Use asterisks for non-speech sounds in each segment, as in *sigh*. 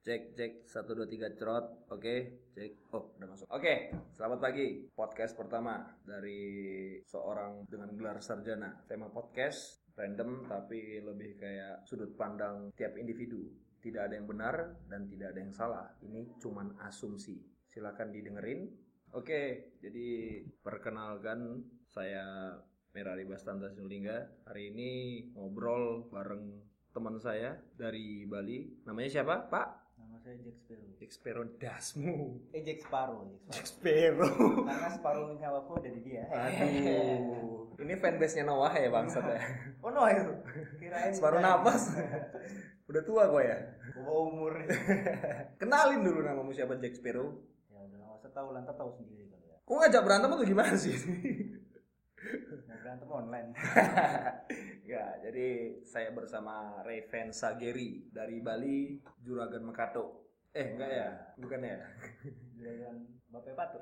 Cek cek satu dua tiga cerot. Oke, cek. Oh, udah masuk. Oke, selamat pagi. Podcast pertama dari seorang dengan gelar sarjana. Tema podcast random tapi lebih kayak sudut pandang tiap individu. Tidak ada yang benar dan tidak ada yang salah. Ini cuman asumsi. Silakan didengerin. Oke, jadi perkenalkan saya Merari Bastanta Sinulingga. Hari ini ngobrol bareng teman saya dari Bali. Namanya siapa, Pak? Saya Jack Sparrow. Jack Sparrow dasmu. Eh Jack Sparrow, Jack Sparrow. Sparrow. Karena separuh nyawaku ada di dia. Aduh. Ini fanbase-nya Noah ya bangsat ya. *laughs* Oh no itu. Kirain Separuh napas. *laughs* Udah tua gue ya. Bawa umur. *laughs* Kenalin dulu namamu siapa Jack Sparrow. ya udah nggak usah tahu lantar tahu sendiri kali ya. Kok ngajak berantem tuh gimana sih? Mau berantem online. Ya, jadi saya bersama Reven Sageri dari Bali, Juragan Mekato. Eh, enggak ya? Bukan ya? *laughs* Juragan Bapak Patu.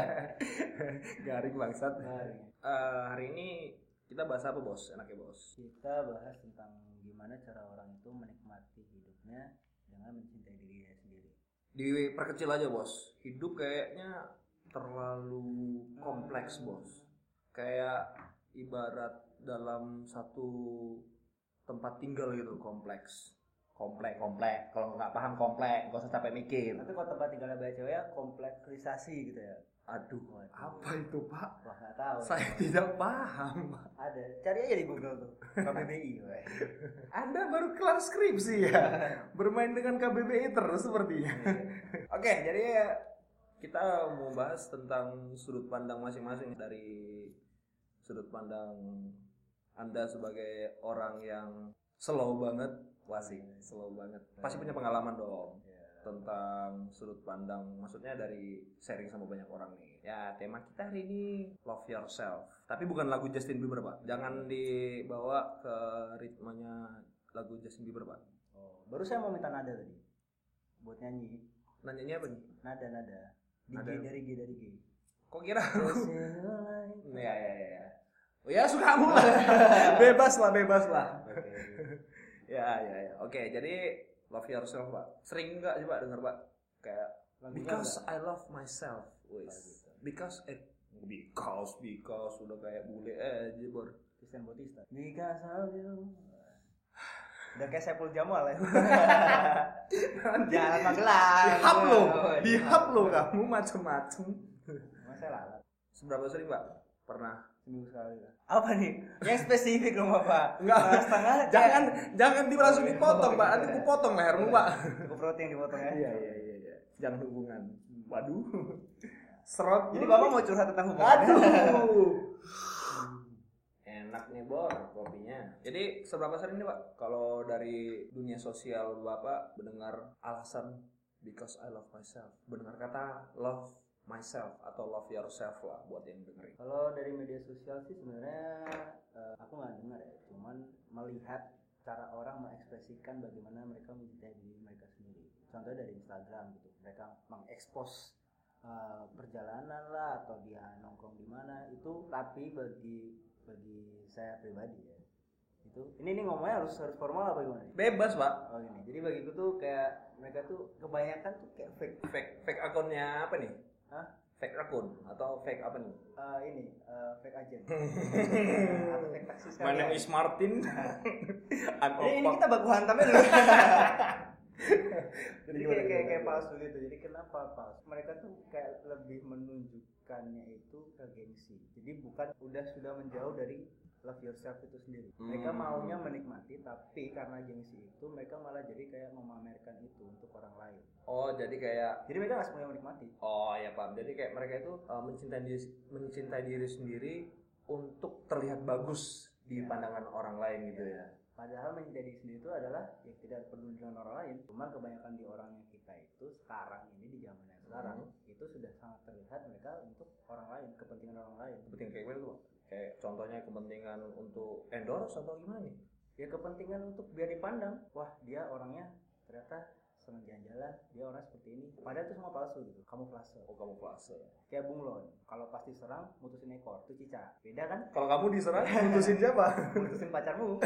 *laughs* Garing bangsat. Garing. Eh, hari ini kita bahas apa, Bos? Enaknya, Bos. Kita bahas tentang gimana cara orang itu menikmati hidupnya dengan mencintai dirinya sendiri. Diperkecil aja, Bos. Hidup kayaknya terlalu kompleks, Bos. Kayak ibarat dalam satu tempat tinggal gitu, kompleks. Komplek, komplek. Kalau nggak paham komplek, nggak usah capek mikir. Tapi kalau tempat tinggalnya banyak cewek ya komplekrisasi gitu ya. Aduh, Waduh. apa itu, Pak? Wah nggak tahu. Saya tidak paham, Pak. Ada. Cari aja di Google tuh. KBBI. *laughs* Anda baru kelar skripsi ya? Bermain dengan KBBI terus sepertinya. Oke, jadi kita mau bahas tentang sudut pandang masing-masing dari sudut pandang Anda sebagai orang yang slow banget, sih, slow banget. Pasti punya pengalaman dong Ya. tentang sudut pandang, maksudnya dari sharing sama banyak orang nih. Ya, tema kita hari ini love yourself. Tapi bukan lagu Justin Bieber, Pak. Jangan dibawa ke ritmenya lagu Justin Bieber, Pak. Oh, baru saya mau minta nada tadi. Buat nyanyi. Nanyanya apa nih? Nada nada. Di Nada. G dari G dari G. Kok kira aku? ya, ya, ya, ya. Oh ya, sukamu lah. *laughs* bebas lah, bebas lah. Ya, ya, ya. Oke, jadi love yourself, Pak. Sering nggak sih, Pak, denger, Pak? Kayak because enggak? I love myself. Wis. Because eh because because udah kayak bule eh jebor. Christian Bautista. Because of you. Udah kayak Saiful Jamal ya. *laughs* Jalan Magelang. Dihap lo, Oh, dihap lo kamu macem-macem. Masa lalat. Seberapa sering, Pak? Pernah. Seminggu sekali lah. Apa nih? Yang spesifik dong Bapak. Enggak. Setengah setengah. Jangan jangan di langsung dipotong, Pak. Nanti aku potong lehermu, Pak. Cukup roti yang dipotong ya. Iya, iya, iya, iya. Jangan hubungan. Waduh. Serot. Jadi Bapak mau curhat tentang hubungan? Aduh. Enak nih Bor kopinya. Jadi seberapa sering nih Pak kalau dari dunia sosial Bapak mendengar alasan because I love myself. Mendengar kata love myself atau love yourself lah buat yang dengerin. Kalau dari media sosial sih sebenarnya eh, aku nggak dengar ya, cuman melihat cara orang mengekspresikan bagaimana mereka mencintai diri mereka sendiri. Contohnya dari Instagram gitu, mereka mengekspos eh, perjalanan lah atau dia nongkrong di mana itu. Tapi bagi bagi saya pribadi ya, itu ini nih ngomongnya harus harus formal apa gimana? Bebas Pak. Oh gini, jadi bagiku tuh kayak mereka tuh kebanyakan tuh kayak fake Fake fake akunnya apa nih? Hah? Fake akun atau fake apa nih? eh, ini eh, fake agent *laughs* atau fake taksi sekalian. is Martin. *laughs* Jadi ini kita baku hantamnya dulu. *laughs* Jadi kayak, kayak, kayak palsu gitu. Jadi kenapa palsu? Mereka tuh kayak lebih menunjukkannya itu ke gengsi. Jadi bukan udah sudah menjauh dari love yourself itu sendiri. Mereka Hmm. maunya menikmati, tapi karena gengsi itu mereka malah jadi kayak memamerkan itu untuk orang lain. Oh, jadi kayak Jadi mereka nggak semuanya menikmati. Oh ya paham. Jadi kayak mereka itu uh, mencintai diri mencintai diri sendiri untuk terlihat bagus di Ya. pandangan orang lain gitu ya. Padahal mencintai diri sendiri itu adalah ya tidak perlu dengan orang lain. Cuman kebanyakan di orangnya kita itu sekarang ini di zaman yang sekarang Hmm. itu sudah sangat terlihat mereka untuk orang lain, kepentingan orang lain. Kepentingan kayak gimana tuh? Kayak contohnya kepentingan untuk endorse atau gimana nih? Ya kepentingan untuk biar dipandang. Wah dia orangnya ternyata senang jalan-jalan dia orang seperti ini padahal itu semua palsu gitu kamuflase Oh kamu fase. kayak bunglon kalau pasti serang mutusin ekor itu cicak beda kan Kalau kamu diserang, *laughs* putusin siapa? mutusin pacarmu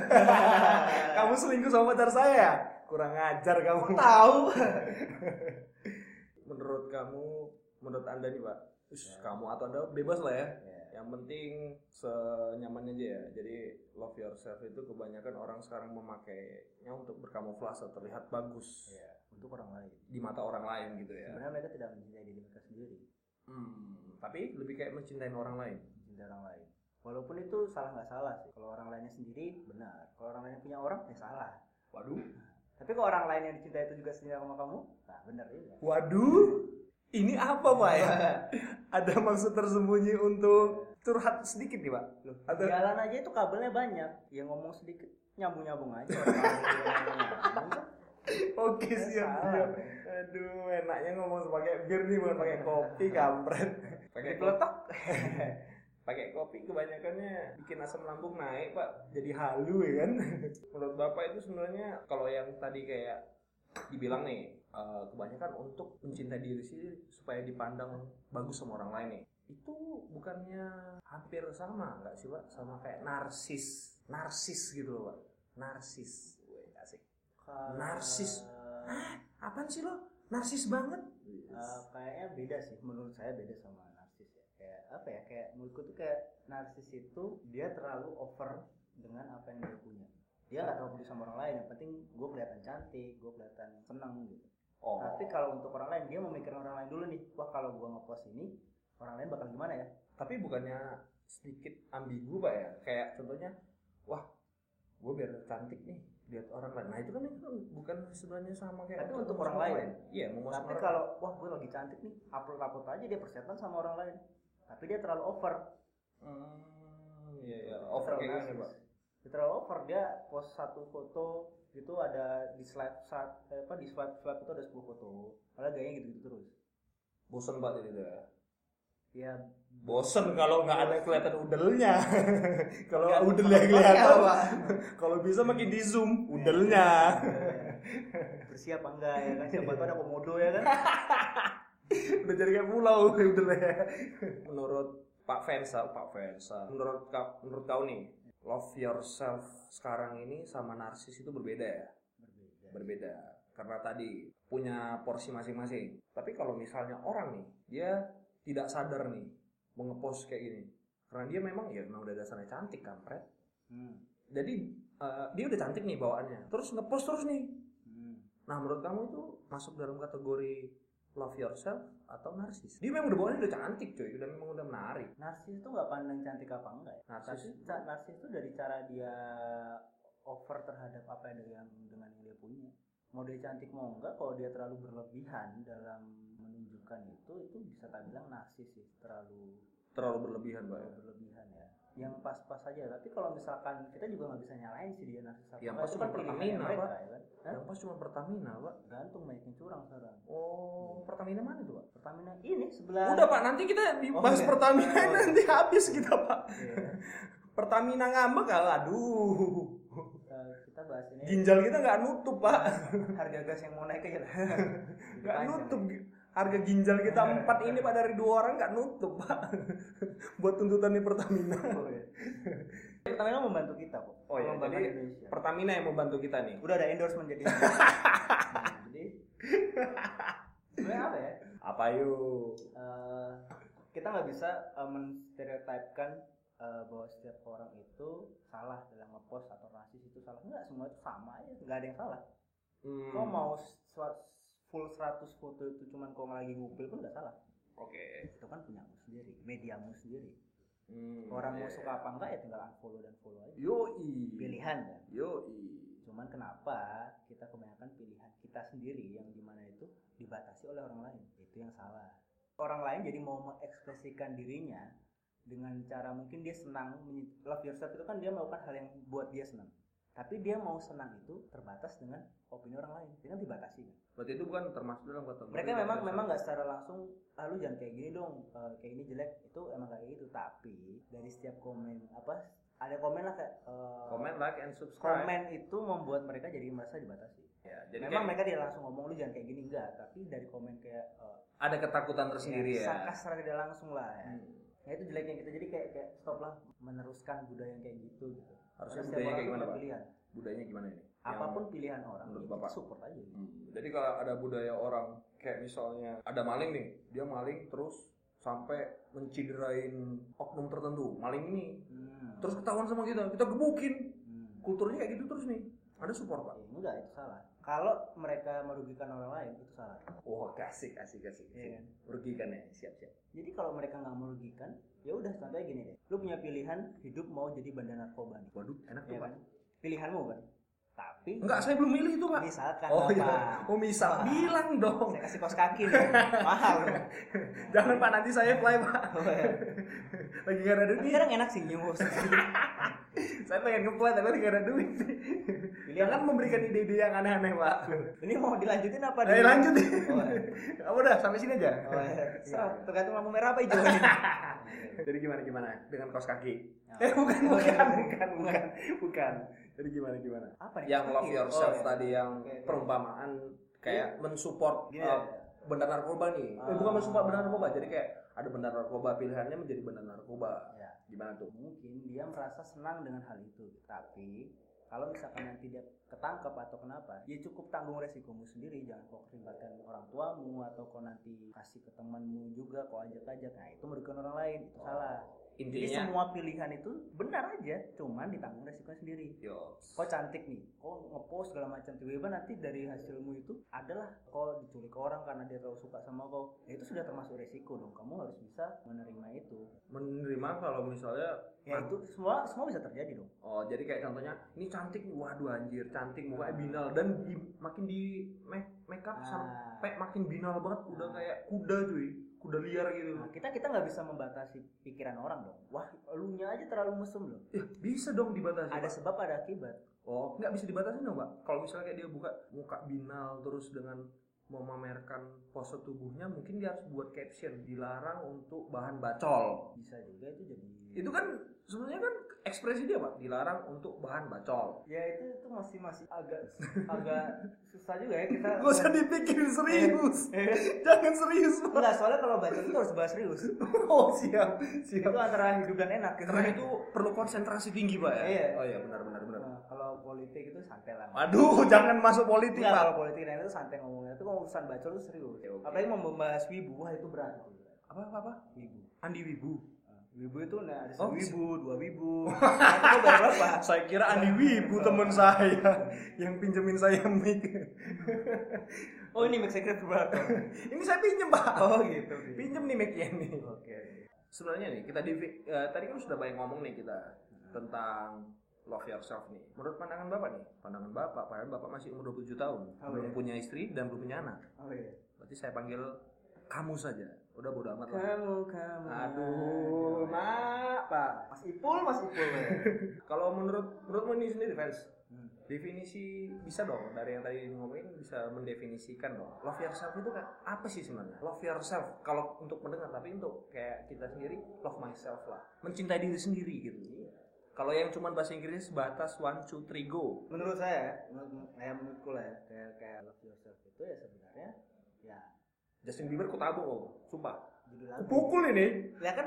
*laughs* kamu selingkuh sama pacar saya? ya? Kurang ajar kamu. tahu *laughs* Menurut kamu, menurut anda nih pak, Ush, Ya. kamu atau anda bebas lah ya. ya. Yang penting senyamannya aja ya. Jadi love yourself itu kebanyakan orang sekarang memakainya untuk berkamuflase terlihat bagus ya untuk orang lain di mata orang lain gitu ya. sebenarnya mereka tidak mencintai diri mereka sendiri Hmm, tapi lebih kayak mencintai orang lain. mencintai orang lain walaupun itu salah nggak salah sih kalau orang lainnya sendiri benar kalau orang lainnya punya orang ya salah Waduh. tapi kalau orang lain yang dicintai itu juga setia sama kamu nah benar juga Waduh. Ini apa pak ya? *laughs* Ada maksud tersembunyi untuk curhat sedikit nih pak? Loh, Atau- jalan aja itu kabelnya banyak yang ngomong sedikit nyambung nyambung aja. *laughs* Oke Ya, siap. Bro. Aduh enaknya ngomong pakai bir nih bukan pakai kopi kampret. *laughs* Pakai kopi. dipeletok *laughs* Pakai kopi kebanyakannya bikin asam lambung naik pak. Jadi halu ya kan. Menurut bapak itu sebenarnya kalau yang tadi kayak dibilang nih eh, kebanyakan untuk mencintai diri sendiri supaya dipandang bagus sama orang lain nih. Itu bukannya hampir sama nggak sih pak? Sama kayak narsis, narsis gitu loh pak. Narsis. Wih, asik. Narsis. Apaan sih lo? Narsis banget. Eh, kayaknya beda sih menurut saya beda sama narsis ya kayak apa ya kayak menurutku tuh kayak narsis itu dia terlalu over dengan apa yang dia punya dia nggak terlalu peduli sama orang lain yang penting gue kelihatan cantik gue kelihatan senang gitu Oh. tapi kalau untuk orang lain dia memikirkan orang lain dulu nih wah kalau gue ngepost ini orang lain bakal gimana ya tapi bukannya sedikit ambigu pak ya? Kayak contohnya, wah, gue biar cantik nih lihat orang lain. Nah itu kan itu bukan sebenarnya sama kayak Tapi untuk orang lain. Iya, memuaskan tapi orang kalau wah gue lagi cantik nih upload upload aja dia persetan sama orang lain tapi dia terlalu over Hmm, iya, iya. Over kayak gimana pak? Dia terlalu over dia post satu foto itu ada di slide saat apa di swipe swipe itu ada 10 foto padahal gayanya gitu gitu terus Bosen pak jadi ya. Ya Bosen kalau nggak ada kelihatan udelnya. *laughs* kalau udelnya kelihatan, kalau bisa makin di zoom udelnya. *laughs* bersih apa enggak ya kan siapa tahu ada komodo ya kan *laughs* udah jadi kayak pulau udelnya. Menurut Pak Vensa, Pak Vensa, menurut kau, menurut kau nih, love yourself sekarang ini sama narsis itu berbeda ya? berbeda Berbeda. Karena tadi punya porsi masing-masing. Tapi kalau misalnya orang nih, dia tidak sadar nih mau ngepost kayak gini. Karena dia memang ya memang udah dasarnya cantik kampret. hmm. Jadi eh, dia udah cantik nih bawaannya. Terus ngepost terus nih. Hmm. Nah menurut kamu itu masuk dalam kategori love yourself atau narsis? Dia memang udah bawaannya udah cantik cuy, udah memang udah menarik. narsis itu nggak pandang cantik apa enggak ya Narsis. Narsis itu dari cara dia over terhadap apa yang dengan dengan yang dia punya mau dia cantik mau enggak kalau dia terlalu berlebihan dalam menunjukkan itu itu bisa tak bilang narsis sih terlalu Terlalu berlebihan mbak ya. berlebihan ya yang pas-pas aja tapi kalau misalkan kita juga nggak bisa nyalain sih dia narsis apa Yang pas cuma kan Pertamina, Pak. ya kan? Yang pas cuma Pertamina pak. gantung banyak yang curang sekarang Oh Pertamina mana tuh pak? Pertamina ini sebelah Udah pak, nanti kita dibahas iya. Pertamina Oh, iya. nanti habis kita pak. Iya. Pertamina ngambek aduh. Ini Ginjal kita nggak nutup pak, harga gas yang mau naik aja lah *laughs* nggak nutup. Harga ginjal kita *laughs* empat ini pak dari dua orang nggak nutup pak. *laughs* Buat tuntutan di Pertamina. Oh, iya. Pertamina membantu kita kok. Oh iya, jadi Indonesia. Pertamina yang membantu kita nih. udah ada endorsement jadi. Nah, jadi sebenarnya apa ya? Apa yuk? Eh, kita nggak bisa eh, menstereotipkan eh, bahwa setiap orang itu salah dalam ngepost atau rasis itu salah. Enggak, semua itu sama aja, nggak ada yang salah. Hmm, Kau mau full 100 foto itu cuman kau lagi ngupil pun nggak salah. Oke. Itu kan punyamu sendiri, mediamu sendiri. Hmm, Orang mau iya, suka apa enggak ya tinggal unfollow dan follow aja. Yoi. Pilihan kan. Yoi. Cuman kenapa kita kebanyakan pilihan kita sendiri yang di mana itu dibatasi oleh orang lain itu yang salah. Orang lain jadi mau mengekspresikan dirinya dengan cara mungkin dia senang love yourself itu kan dia melakukan hal yang buat dia senang. Tapi dia mau senang itu terbatas dengan opini orang lain, dia kan dibatasi kan. Berarti itu bukan termasuk dalam kategori. Mereka memang memang nggak secara langsung, ah lu jangan kayak gini dong, eh, kayak ini jelek itu emang kayak gitu. Tapi dari setiap komen apa ada komen lah kayak eh, Comment, like, and subscribe. komen itu membuat mereka jadi merasa dibatasi Ya, jadi memang kayak mereka tidak langsung ngomong lu jangan kayak gini enggak tapi dari komen kayak eh, ada ketakutan tersendiri ya. sarkas secara tidak langsung lah ya. Hmm. Ya itu jeleknya kita jadi kayak kayak stop lah meneruskan budaya yang kayak gitu gitu Harusnya Karena orang kayak gimana, Pak? pilihan Budayanya gimana ini? Yang- apa pun pilihan orang menurut ya Bapak? support aja gitu. Hmm, Jadi kalau ada budaya orang kayak misalnya ada maling nih, dia maling terus sampai menciderai oknum tertentu, maling ini Hmm. terus ketahuan sama kita, kita gebukin. Hmm. Kulturnya kayak gitu terus nih. Ada support pak? Ya, enggak itu salah kalau mereka merugikan orang lain itu salah Oh kasih kasih kasih. Iya kan? Merugikan ya, siap siap. jadi kalau mereka nggak merugikan ya udah contohnya gini deh lu punya pilihan hidup mau jadi bandar narkoba nih Waduh, enak tuh ya pak. kan pilihanmu kan tapi Enggak, saya belum milih itu pak. misalkan Oh iya, oh misal, Wah. bilang dong. saya kasih kos kaki nih mahal loh. *laughs* Jangan pak, nanti saya fly pak. Oh, ya. Lagi gak ada duit. kadang enak sih nyumus *laughs* Saya pengen nge-fly tapi gak ada duit. Jangan memberikan ide-ide yang aneh-aneh pak. ini mau dilanjutin apa Ayo lanjut deh. oh, ya. Kamu udah sampai sini aja. oh, ya. Serah, tergantung lampu merah apa hijau nih *laughs* Jadi gimana gimana dengan kaos kaki? Ya. Eh bukan bukan bukan bukan bukan. Jadi gimana gimana? apa nih Yang love yourself Oh, ya. tadi yang oke. perumpamaan kayak mensupport Gini uh, ya. benda narkoba nih. Eh, Ah. bukan mensupport benda narkoba. Jadi kayak ada benda narkoba pilihannya menjadi benda narkoba. Ya. Gimana tuh? mungkin dia merasa senang dengan hal itu. Tapi kalau misalkan nanti dia ketangkep atau kenapa ya cukup tanggung resikomu sendiri. Jangan kau keribatkan orang tuamu atau kau nanti kasih ke temanmu juga kau ajak-ajak. Nah itu merugikan orang lain. Itu salah jadi Intinya semua pilihan itu benar aja cuman ditanggung resikonya sendiri. Yo kau cantik nih? Kau ngepost segala macam? Tiba-tiba nanti dari hasilmu itu adalah kau diculik orang karena dia terlalu suka sama kau. Ya itu sudah termasuk resiko dong. Kamu harus bisa menerima itu. Menerima kalau misalnya ya itu semua semua bisa terjadi dong. Oh, jadi kayak contohnya ini cantik waduh anjir, cantik mukanya binal dan di, makin di make, make up Nah. sampai makin binal banget, udah kayak kuda cuy, kuda liar gitu. Nah, kita kita nggak bisa membatasi pikiran orang dong. Wah, elunya aja terlalu mesum loh. Ya, bisa dong dibatasi. Ada Pak. sebab ada akibat. Oh, nggak bisa dibatasi dong, Pak. Kalau misalnya kayak dia buka muka binal terus dengan memamerkan pose tubuhnya, mungkin dia harus buat caption dilarang untuk bahan bacol. Bisa juga itu jadi. Itu kan sebenarnya kan ekspresi dia, Pak, dilarang untuk bahan bacol. Ya itu itu masih masih agak agak susah juga ya kita. Gak usah dipikirin serius. Eh, Jangan serius, Pak. Enggak, soalnya kalau baca itu harus bahas serius. Oh, siap. Siap. itu antara hidup dan enak gitu. Karena itu perlu konsentrasi tinggi, Pak ya. Iya. Oh iya, benar benar benar. Nah, kalau politik itu santai lah. Waduh, jangan masuk politik, Enggak, Pak. kalau politik dan itu santai ngomongnya. Itu kalau urusan baca itu serius. Oke, oke. Apalagi mau membahas wibu, wah itu berat. Apa apa apa? Wibu. Andi Wibu. Wibu itu nah, ada Oh, wibu, dua wibu. *laughs* Nah, itu berapa? Saya kira Andi Wibu teman saya *laughs* yang pinjemin saya mic. *laughs* Oh ini mix secret berapa? Ini saya pinjem, Pak. Oh gitu. Pinjem nih mic-nya nih. Oke. Sebenarnya nih, kita di eh, tadi kan sudah banyak ngomong nih kita tentang love yourself nih. Menurut pandangan Bapak nih, pandangan Bapak, padahal Bapak masih umur 27 tahun, Oh, belum iya. punya istri dan belum punya anak. Oh iya. Berarti saya panggil kamu saja. Udah bodo amat lah. Kamu kamu. Aduh, mak, Pak. Mas Ipul, Mas Ipul. ya. *laughs* Kalau menurut menurutmu ini sendiri, fans, Hmm. definisi bisa dong dari yang tadi ngomongin bisa mendefinisikan dong. Love yourself itu kan apa sih sebenarnya? Love yourself kalau untuk mendengar tapi untuk kayak kita sendiri love myself lah. Mencintai diri sendiri gitu. Kalau yang cuma bahasa Inggrisnya sebatas one two three go. Menurut saya, menurut saya menurutku lah ya, kayak kayak love yourself itu ya sebenarnya ya Justin Bieber ku tabung oh, sumpah. judul lagu. pukul ini. Ya kan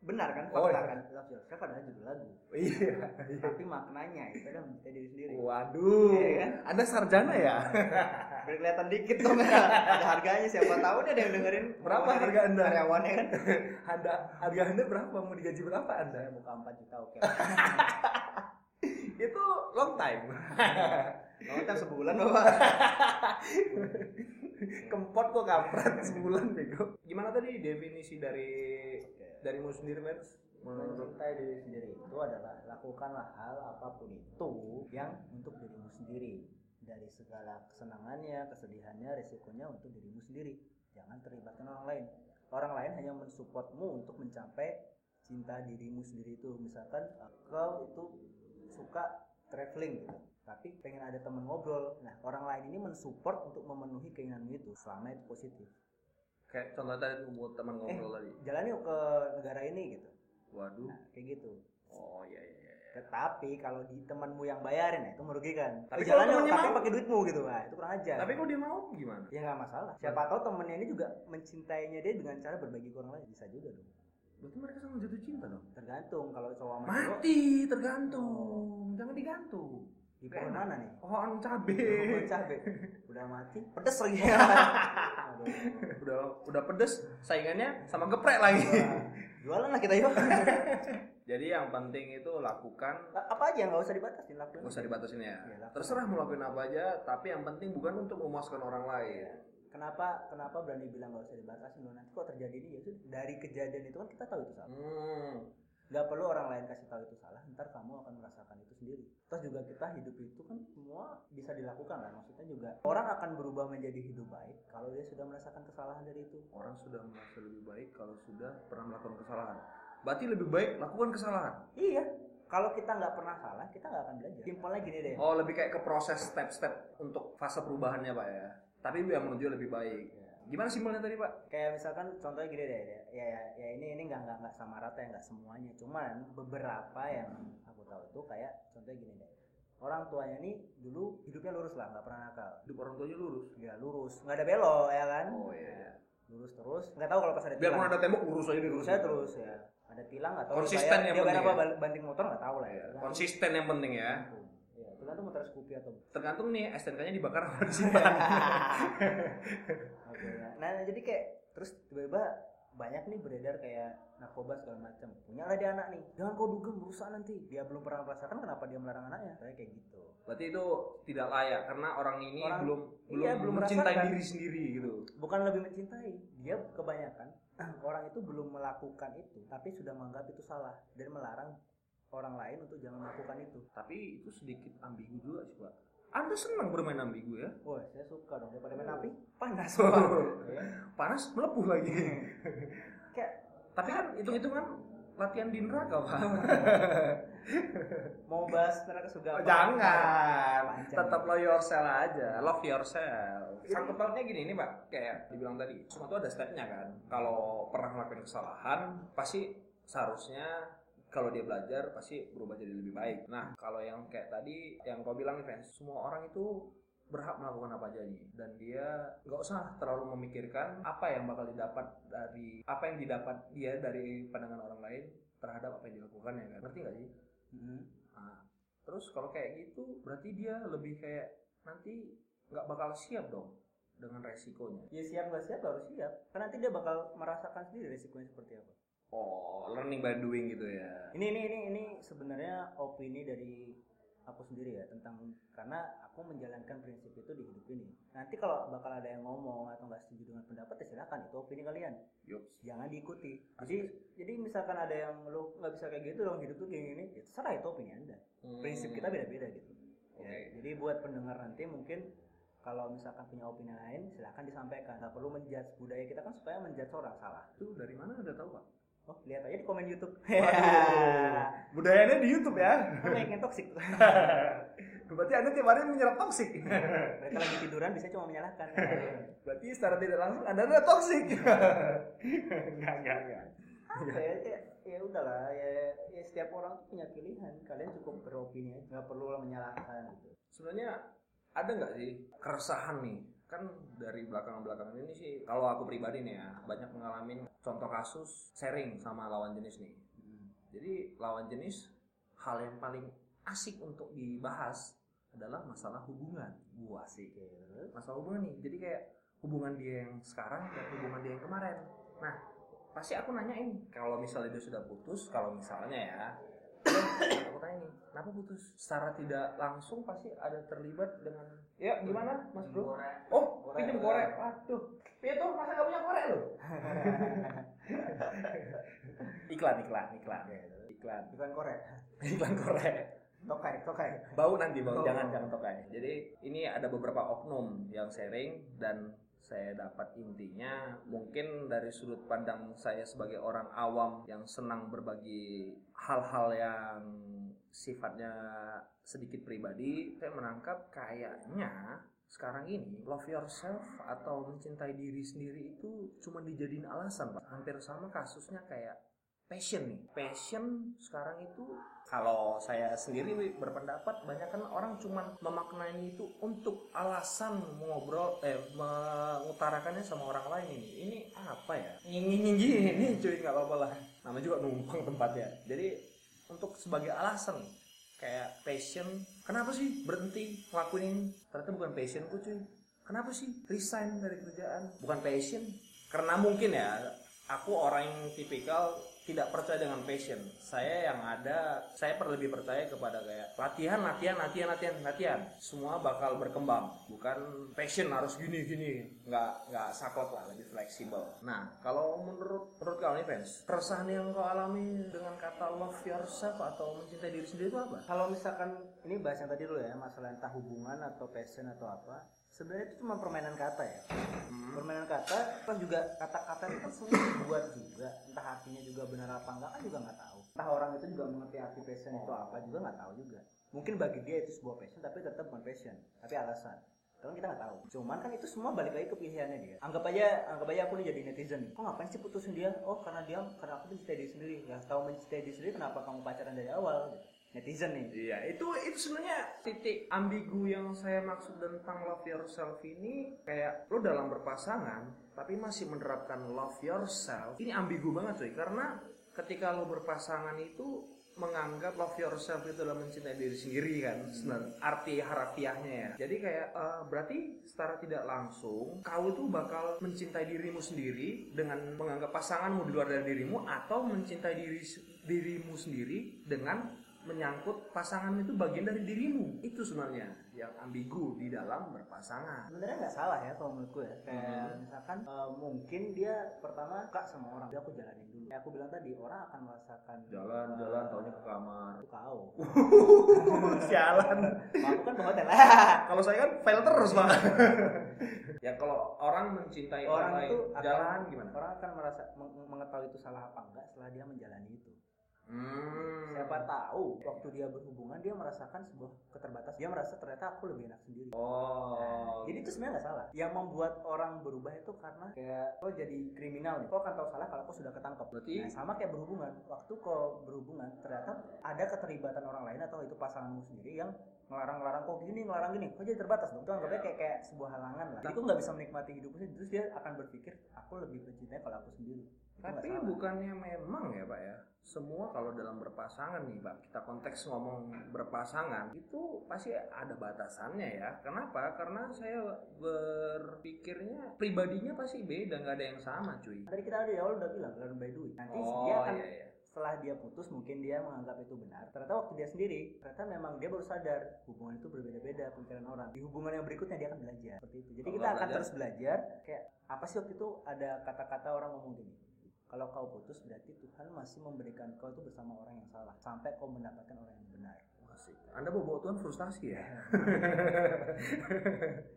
benar kan Oh, fakta iya. kan love yourself adalah judul lagu. Iya. Tapi maknanya itu adalah mencintai diri sendiri. Waduh, Iya kan? Anda sarjana ya? *laughs* Biar kelihatan dikit dong ada harganya siapa tahu nih ada yang dengerin Berapa harga Anda? karyawannya kan *laughs* Anda harga Anda berapa? Mau digaji berapa Anda? saya buka 4 juta oke *laughs* Itu long time. Kamu kan sebulan bapak Kempot kok kampret *laughs* sebulan bego. Gimana tadi definisi dari darimu sendiri, Mens? Menurut mencintai diri sendiri itu adalah lakukanlah hal apa pun itu yang untuk dirimu sendiri. Dari segala kesenangannya kesedihannya resikonya untuk dirimu sendiri. Jangan terlibatkan orang lain. Orang lain hanya mensupportmu untuk mencapai cinta dirimu sendiri itu. Misalkan uh, kau itu suka traveling. gitu tapi pengen ada teman ngobrol nah orang lain ini mensupport untuk memenuhi keinginanmu itu selama itu positif kayak contoh tadi buat teman ngobrol tadi. jalan yuk ke negara ini gitu Waduh. nah kayak gitu Oh iya iya iya. iya. Tetapi kalau di temanmu yang bayarin nah itu merugikan. Tapi jalannya temennya tapi mau? pakai duitmu gitu, nah itu kurang aja. Tapi kalau dia mau gimana? ya nggak masalah. Siapa tahu temennya ini juga mencintainya dia dengan cara berbagi ke orang lain bisa juga dong. Berarti mereka sama jatuh cinta dong. Tergantung kalau cowok sama cowok Mati, tergantung. Jangan digantung. Di pohon mana nih? Pohon cabe. Pohon cabe. Udah mati, pedes lagi. *laughs* Udah udah pedes, saingannya sama geprek lagi. Jualan lah kita yuk. *laughs* Jadi yang penting itu lakukan apa aja nggak usah dibatasin lakuin. Gak usah dibatasin ya. Lakukan. Terserah mau lakuin apa aja, tapi yang penting bukan untuk memuaskan orang lain. Kenapa kenapa berani bilang nggak usah dibatasin nanti kok terjadi ini ya dari kejadian itu kan kita tahu itu salah. Hmm. Nggak perlu orang lain kasih tahu itu salah ntar kamu akan merasakan itu sendiri terus juga kita hidup itu kan semua bisa dilakukan lah maksudnya juga orang akan berubah menjadi hidup baik kalau dia sudah merasakan kesalahan dari itu Orang sudah merasa lebih baik kalau sudah pernah melakukan kesalahan. Berarti lebih baik lakukan kesalahan. iya kalau kita nggak pernah salah kita nggak akan belajar simpelnya gini deh Oh, lebih kayak ke proses step-step untuk fase perubahannya, Pak ya. Tapi yang menuju lebih baik. Gimana simpelnya tadi, Pak? kayak misalkan contohnya gini deh ya ya, ya, ini ini nggak nggak nggak sama rata ya nggak semuanya cuman beberapa yang aku tahu itu kayak contohnya gini deh orang tuanya nih dulu hidupnya lurus lah nggak pernah nakal Hidup orang tuanya lurus. ya lurus nggak ada belok ya kan Oh iya. lurus terus nggak tahu kalau pas ada Biarpun tilang ada tembok lurus aja lurus aja terus ya ada tilang nggak tahu Konsisten yang dia penting apa ya. banting motor nggak tahu lah ya Iya, Konsisten yang penting ya. Iya, tergantung motor Scoopy atau Tergantung nih STNK-nya dibakar apa disimpan. *laughs* *laughs* Oke, ya. nah jadi kayak terus tiba-tiba banyak nih beredar kayak narkoba segala macam punya lah dia anak nih jangan kau dugem berusaha nanti dia belum pernah merasakan kenapa dia melarang anaknya kayak kayak gitu Berarti itu tidak layak karena orang ini Orang- belum belum, iya, belum mencintai merasakan. diri sendiri gitu. bukan lebih mencintai dia kebanyakan *clears throat* orang itu belum melakukan itu tapi sudah menganggap itu salah dan melarang orang lain untuk jangan melakukan itu Tapi itu sedikit ambigu juga sih, Pak. Anda senang bermain ambigu ya? wah saya suka dong daripada main api panas Pak. Ya. Panas melepuh lagi. kayak Tapi kan hitung-hitungan latihan di neraka, Pak. mau bahas neraka surga apa? Jangan, Panjang. tetap love yourself aja, love yourself. Sangkut pautnya gini nih pak, kayak dibilang tadi, semua itu ada stepnya kan. Kalau pernah melakukan kesalahan, pasti seharusnya kalau dia belajar pasti berubah jadi lebih baik. Nah, kalau yang kayak tadi, yang kau bilang nih fans, semua orang itu berhak melakukan apa aja nih dan dia nggak usah terlalu memikirkan apa yang bakal didapat dari apa yang didapat dia dari pandangan orang lain terhadap apa yang dilakukan ya kan ngerti nggak sih Mhm. Nah, terus kalau kayak gitu berarti dia lebih kayak nanti nggak bakal siap dong dengan resikonya. ya siap nggak siap harus siap karena nanti dia bakal merasakan sendiri resikonya seperti apa Oh, learning by doing gitu ya. ini ini ini ini sebenarnya opini dari aku sendiri ya tentang karena aku menjalankan prinsip itu di hidup ini. Nanti kalau bakal ada yang ngomong atau nggak setuju dengan pendapat ya silakan itu opini kalian. Yups. jangan diikuti. Jadi jadi misalkan ada yang lu nggak bisa kayak gitu dong hidup tuh kayak gini ya terserah itu opini anda. Prinsip kita beda-beda gitu. Oke. ya, jadi buat pendengar nanti mungkin kalau misalkan punya opini lain silahkan disampaikan. Nggak perlu menjudge budaya kita kan supaya menjudge orang salah. Itu dari mana Anda tahu, Pak? Oh lihat aja di komen YouTube Waduh. *laughs* Budayanya di YouTube ya. banyak yang toksik *laughs* Berarti Anda tiap hari menyerap toksik. *laughs* mereka lagi tiduran bisa cuma menyalahkan Berarti secara tidak langsung Anda adalah toksik. Enggak, enggak, enggak. ya, ya, ya udahlah ya, ya setiap orang tuh punya pilihan kalian cukup beropini nggak perlu lah menyalahkan gitu Sebenarnya ada nggak sih keresahan nih? Kan dari belakang-belakangan ini sih, kalau aku pribadi nih ya, banyak mengalami contoh kasus sharing sama lawan jenis nih. Jadi lawan jenis hal yang paling asik untuk dibahas adalah masalah hubungan. Gua sih masalah hubungan nih. Jadi kayak hubungan dia yang sekarang dan hubungan dia yang kemarin. Nah, pasti aku nanyain kalau misalnya dia sudah putus, kalau misalnya ya, aku tanya nih, kenapa putus? Secara tidak langsung pasti ada terlibat dengan ya gimana, Mas Bro? Oh, pinjem korek. Waduh. Piye tuh masa gak punya korek lo? *laughs* iklan, iklan, iklan. Iklan. bukan korek Iklan korek. *laughs* tokai tokai Bau nanti bau, Oh. jangan jangan tokai. Jadi ini ada beberapa oknum yang sharing dan saya dapat intinya mungkin dari sudut pandang saya sebagai orang awam yang senang berbagi hal-hal yang sifatnya sedikit pribadi, saya menangkap kayaknya sekarang ini love yourself atau mencintai diri sendiri itu cuma dijadiin alasan pak. Hampir sama kasusnya kayak passion nih. Passion sekarang itu kalau saya sendiri berpendapat banyak kan orang cuman memaknai itu untuk alasan ngobrol eh mengutarakannya sama orang lain ini. Ini apa ya? Ini ini cuy nggak apa-apa lah. Namanya juga numpang tempatnya. Jadi untuk sebagai alasan kayak passion kenapa sih berhenti ngelakuin ini ternyata bukan passionku cuy kenapa sih resign dari kerjaan bukan passion karena mungkin ya aku orang yang tipikal tidak percaya dengan passion. Saya yang ada, saya lebih percaya kepada kayak latihan, latihan, latihan, latihan, latihan. Semua bakal berkembang. Bukan passion harus gini gini. Nggak nggak saklek lah, lebih fleksibel. Nah, kalau menurut menurut kau nih fans, keresahan yang kau alami dengan kata love yourself atau mencintai diri sendiri itu apa? Kalau misalkan ini bahas yang tadi dulu ya, masalah entah hubungan atau passion atau apa sebenarnya itu cuma permainan kata ya. Hmm. permainan kata kan juga kata-kata itu kan semua dibuat juga. Entah artinya juga benar apa enggak kan juga nggak tahu. Entah orang itu juga mengerti arti passion itu apa juga nggak tahu juga. Mungkin bagi dia itu sebuah passion tapi tetap bukan passion tapi alasan. Kan kita nggak tahu. Cuman kan itu semua balik lagi ke pilihannya dia. Anggap aja anggap aja aku nih jadi netizen. Kok ngapain sih putusin dia? Oh karena dia karena aku mencintai diri sendiri. Ya tahu mencintai diri sendiri kenapa kamu pacaran dari awal gitu netizen nih. Iya, itu itu sebenarnya titik ambigu yang saya maksud tentang love yourself ini kayak lo dalam berpasangan tapi masih menerapkan love yourself. Ini ambigu banget cuy karena ketika lo berpasangan itu menganggap love yourself itu adalah mencintai diri sendiri kan sebenarnya arti harafiahnya ya jadi kayak uh, berarti secara tidak langsung kau itu bakal mencintai dirimu sendiri dengan menganggap pasanganmu di luar dari dirimu atau mencintai diri dirimu sendiri dengan menyangkut pasangan itu bagian dari dirimu. Itu sebenarnya yang ambigu di dalam berpasangan. Sebenarnya nggak salah ya kalau menurutku ya. Kayak hmm. misalkan uh, mungkin dia pertama kak sama orang dia aku jalanin dulu. Kayak aku bilang tadi orang akan merasakan jalan uh, jalan taunya ke kamar. Kau *laughs* sialan. Aku kan ke hotel. *laughs* Kalau saya kan file terus pak. *laughs* Ya kalau orang mencintai orang, orang itu jalan gimana? orang akan merasa mengetahui itu salah apa enggak setelah dia menjalani itu Hmm. Siapa tahu waktu dia berhubungan dia merasakan sebuah keterbatasan. Dia merasa ternyata aku lebih enak sendiri. Oh. Nah, jadi itu sebenarnya nggak salah. Yang membuat orang berubah itu karena kayak kau jadi kriminal nih. Kau akan tahu salah kalau kau sudah ketangkep. Berarti nah, sama kayak berhubungan. Waktu kau berhubungan ternyata ada keterlibatan orang lain atau itu pasanganmu sendiri yang ngelarang-ngelarang kok gini ngelarang gini kok jadi terbatas dong itu anggapnya kayak kayak sebuah halangan lah jadi kok nggak bisa menikmati hidupnya terus dia akan berpikir aku lebih mencintai kalau aku sendiri tapi bukannya memang ya pak ya? Semua kalau dalam berpasangan nih pak kita konteks ngomong berpasangan itu pasti ada batasannya ya. Kenapa? Karena saya berpikirnya pribadinya pasti beda nggak ada yang sama cuy. Tadi kita ya awal udah bilang learn by doing. Nanti oh, dia akan iya, iya. setelah dia putus mungkin dia menganggap itu benar. Ternyata waktu dia sendiri ternyata memang dia baru sadar hubungan itu berbeda-beda pemikiran orang. Di hubungan yang berikutnya dia akan belajar. Seperti itu. Jadi kita akan terus belajar kayak apa sih waktu itu ada kata-kata orang ngomong gini kalau kau putus berarti Tuhan masih memberikan kau itu bersama orang yang salah sampai kau mendapatkan orang yang benar Asik. Anda bawa Tuhan frustasi ya. *laughs*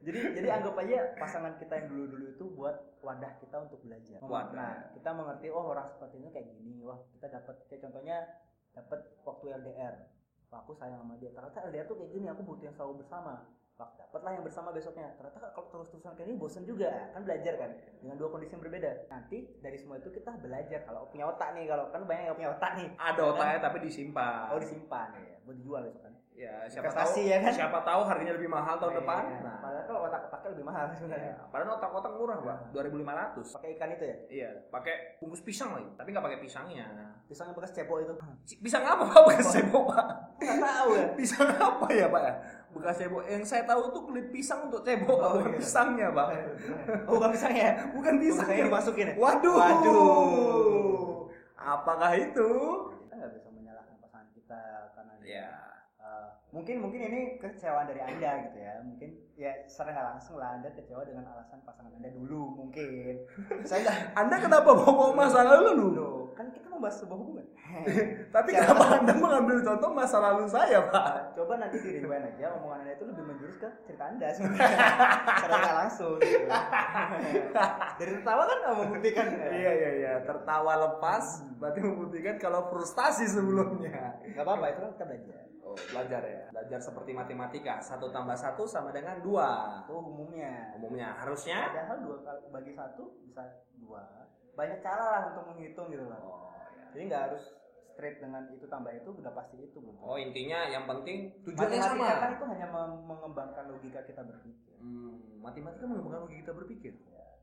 jadi jadi anggap aja pasangan kita yang dulu-dulu itu buat wadah kita untuk belajar. Wadah. Nah, kita mengerti oh orang seperti ini kayak gini. Wah, kita dapat kayak contohnya dapat waktu LDR. Wah, aku sayang sama dia. Ternyata LDR tuh kayak gini, aku butuh yang selalu bersama. Wah, dapatlah yang bersama besoknya. Ternyata kalau terus-terusan kayak ini bosen juga. Kan belajar kan dengan dua kondisi yang berbeda. Nanti dari semua itu kita belajar kalau punya otak nih, kalau kan banyak yang punya otak nih. Ada otaknya kan? tapi disimpan. Oh, disimpan ya. Buat dijual besok kan ya siapa Investasi, tahu ya kan? siapa tahu harganya lebih mahal tahun iya, depan iya. nah padahal kalau otak-otaknya lebih mahal sebenarnya iya. padahal otak-otak murah pak dua ribu lima ratus pakai ikan itu ya iya pakai bungkus pisang lagi tapi nggak pakai pisangnya pisangnya bekas cepo itu pisang apa pak bekas cepo pak nggak tahu ya *laughs* pisang apa ya pak ya bekas cebo yang saya tahu itu kulit pisang untuk cebo oh, bukan iya. *laughs* pisangnya pak. Oh, bukan pisangnya bukan pisangnya masukin ya? Waduh. Waduh. Apakah itu kita nggak bisa menyalahkan pasangan kita karena ya mungkin mungkin ini kecewaan dari anda gitu ya. Mungkin ya secara nggak langsung lah anda kecewa dengan alasan pasangan anda dulu mungkin. *laughs* Saya anda kenapa bawa masa lalu dulu kan kita membahas sebuah hubungan. *laughs* Tapi kenapa anda mengambil contoh masa lalu saya pak? Coba nanti di rewind aja omongan anda itu lebih menjurus ke cerita anda sebenarnya *laughs* secara nggak langsung gitu. dari tertawa kan membuktikan ya. iya iya iya. Tertawa lepas berarti membuktikan kalau frustasi sebelumnya. Nggak apa-apa itu kan kita belajar belajar ya. Belajar seperti matematika. Satu tambah satu sama dengan dua. Itu umumnya. Umumnya harusnya. Padahal dua kali bagi satu bisa dua. Banyak cara lah untuk menghitung gitu loh. Oh, ya. jadi nggak harus straight dengan itu tambah itu udah pasti itu belum Oh intinya yang penting tujuannya matematika sama. kan itu hanya mengembangkan logika kita berpikir Hmm, matematika mengembangkan logika kita berpikir.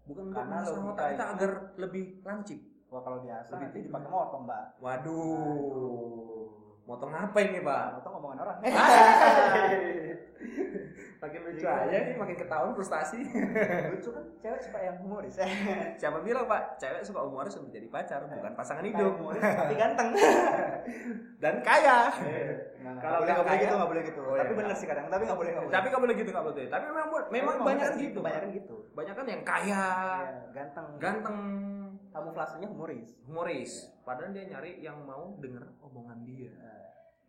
Bukan untuk Karena logika otak kita itu- agar lebih lancip. wah kalau biasa Lebih nanti dipakai motong mbak Waduh. Motong apa ini, Pak? motong omongan orang *laughs* makin lucu aja nih, makin ketahuan frustasi. lucu kan cewek suka yang humoris *laughs* Siapa bilang, Pak? Cewek suka humoris untuk jadi pacar, bukan pasangan hidup. humoris tapi ganteng *laughs* Dan kaya. Nah, Kalau nggak boleh gitu nggak boleh gitu Oh, iya. tapi bener sih kadang tapi nggak boleh nggak boleh Tapi nggak boleh gitu, nggak boleh. Tapi memang memang banyak kan gitu. banyak kan gitu Banyak kan yang kaya, Iya, ganteng ganteng, kamuflasenya humoris humoris. Padahal dia nyari yang mau denger omongan dia.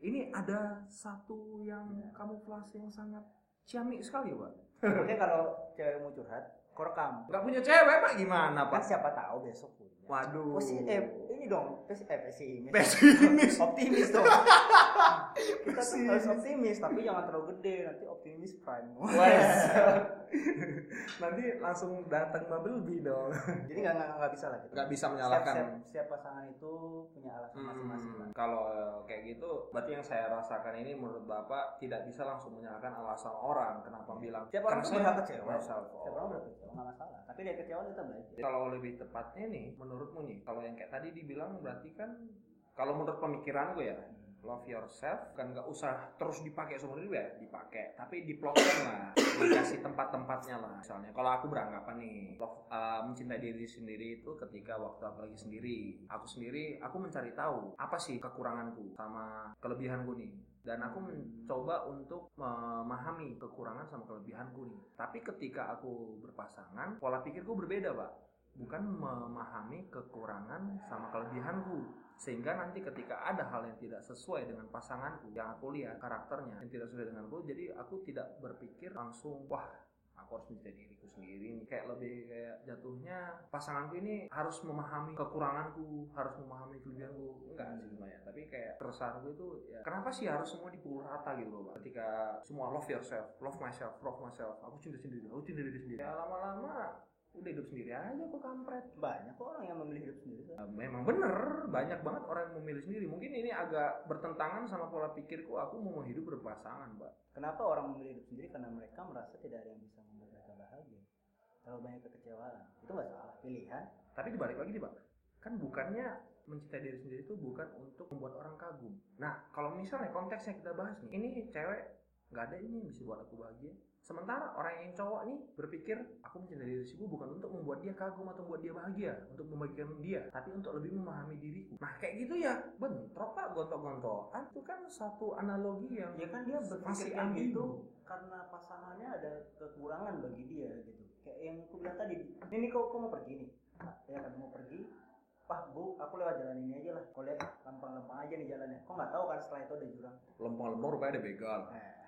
Ini ada satu yang kamuflase yang sangat ciamik sekali, Pak. *laughs* Oke kalau cewek mau curhat, kau rekam. Nggak punya cewek, Pak, gimana, Kan Pak? siapa tahu besok punya. Waduh. Posi eh ini dong, eh pesimis. Pesimis. *laughs* optimis dong. *laughs* Kita tuh harus optimis, tapi jangan terlalu gede, nanti optimis prime. *laughs* Nanti langsung datang Bumblebee dong. *laughs* Jadi nggak nggak nggak bisa lah gitu. Nggak bisa Setiap, menyalahkan. setiap, setiap pasangan itu punya alasan masing-masing. Hmm, lah. kalau kayak gitu, berarti yang saya rasakan ini menurut Bapak tidak bisa langsung menyalahkan alasan orang kenapa bilang Setiap orang "Karena tuh saya berhak kecewa. Setiap orang berhak kecewa, nggak masalah. Tapi dari kecewa kita belajar. Kalau lebih tepatnya nih, menurutmu nih, kalau yang kayak tadi dibilang berarti kan kalau menurut pemikiran gue ya, love yourself. Kan nggak usah terus dipakai seumur hidup ya dipakai. Tapi diplotkan lah dikasih tempat-tempatnya lah. Misalnya kalau aku beranggapan nih love, uh, mencintai diri sendiri itu ketika waktu aku lagi sendiri. Aku sendiri aku mencari tahu apa sih kekuranganku sama kelebihanku nih. Dan aku mencoba untuk memahami kekurangan sama kelebihanku nih. Tapi ketika aku berpasangan pola pikirku berbeda pak bukan memahami kekurangan sama kelebihanku. Sehingga nanti ketika ada hal yang tidak sesuai dengan pasanganku yang aku lihat karakternya yang tidak sesuai denganku jadi aku tidak berpikir langsung wah aku harus mencintai diriku sendiri nih. Kayak lebih kayak jatuhnya pasanganku ini harus memahami kekuranganku harus memahami kelebihanku. Enggak sih sebenarnya tapi kayak keresahanku itu ya kenapa sih harus semua dipukul rata gitu loh ketika semua love yourself love myself love myself aku cinta sendiri aku cinta diri sendiri. Ya lama-lama udah hidup sendiri aja kok kampret Banyak kok orang yang memilih hidup sendiri. Ya, memang bener banyak banget orang yang memilih sendiri mungkin ini agak bertentangan sama pola pikirku aku mau hidup berpasangan mbak Kenapa orang memilih hidup sendiri? Karena mereka merasa tidak ada yang bisa membuat mereka bahagia. Terlalu banyak kekecewaan. Itu nggak salah. Pilihan. tapi dibalik lagi nih pak kan bukannya mencintai diri sendiri itu bukan untuk membuat orang kagum nah kalau misalnya konteksnya kita bahas nih ini cewek nggak ada ini yang bisa buat aku bahagia sementara orang yang cowok nih berpikir aku mencintai diri sendiri bukan untuk membuat dia kagum atau membuat dia bahagia untuk membagikan dia tapi untuk lebih memahami diriku nah kayak gitu ya bentrok pak gontok-gontokan itu kan satu analogi yang Ya kan dia berpikir kayak ambigu. gitu karena pasangannya ada kekurangan bagi dia gitu. Kayak yang aku bilang tadi. Ini kau, kau mau pergi nih. Nah, ya kan mau pergi. Wah bu, aku lewat jalan ini aja lah. Kau lihat lempeng-lempeng aja nih jalannya. Kau nggak tahu kan setelah itu ada jurang. lempeng-lempeng rupanya ada begal Nah.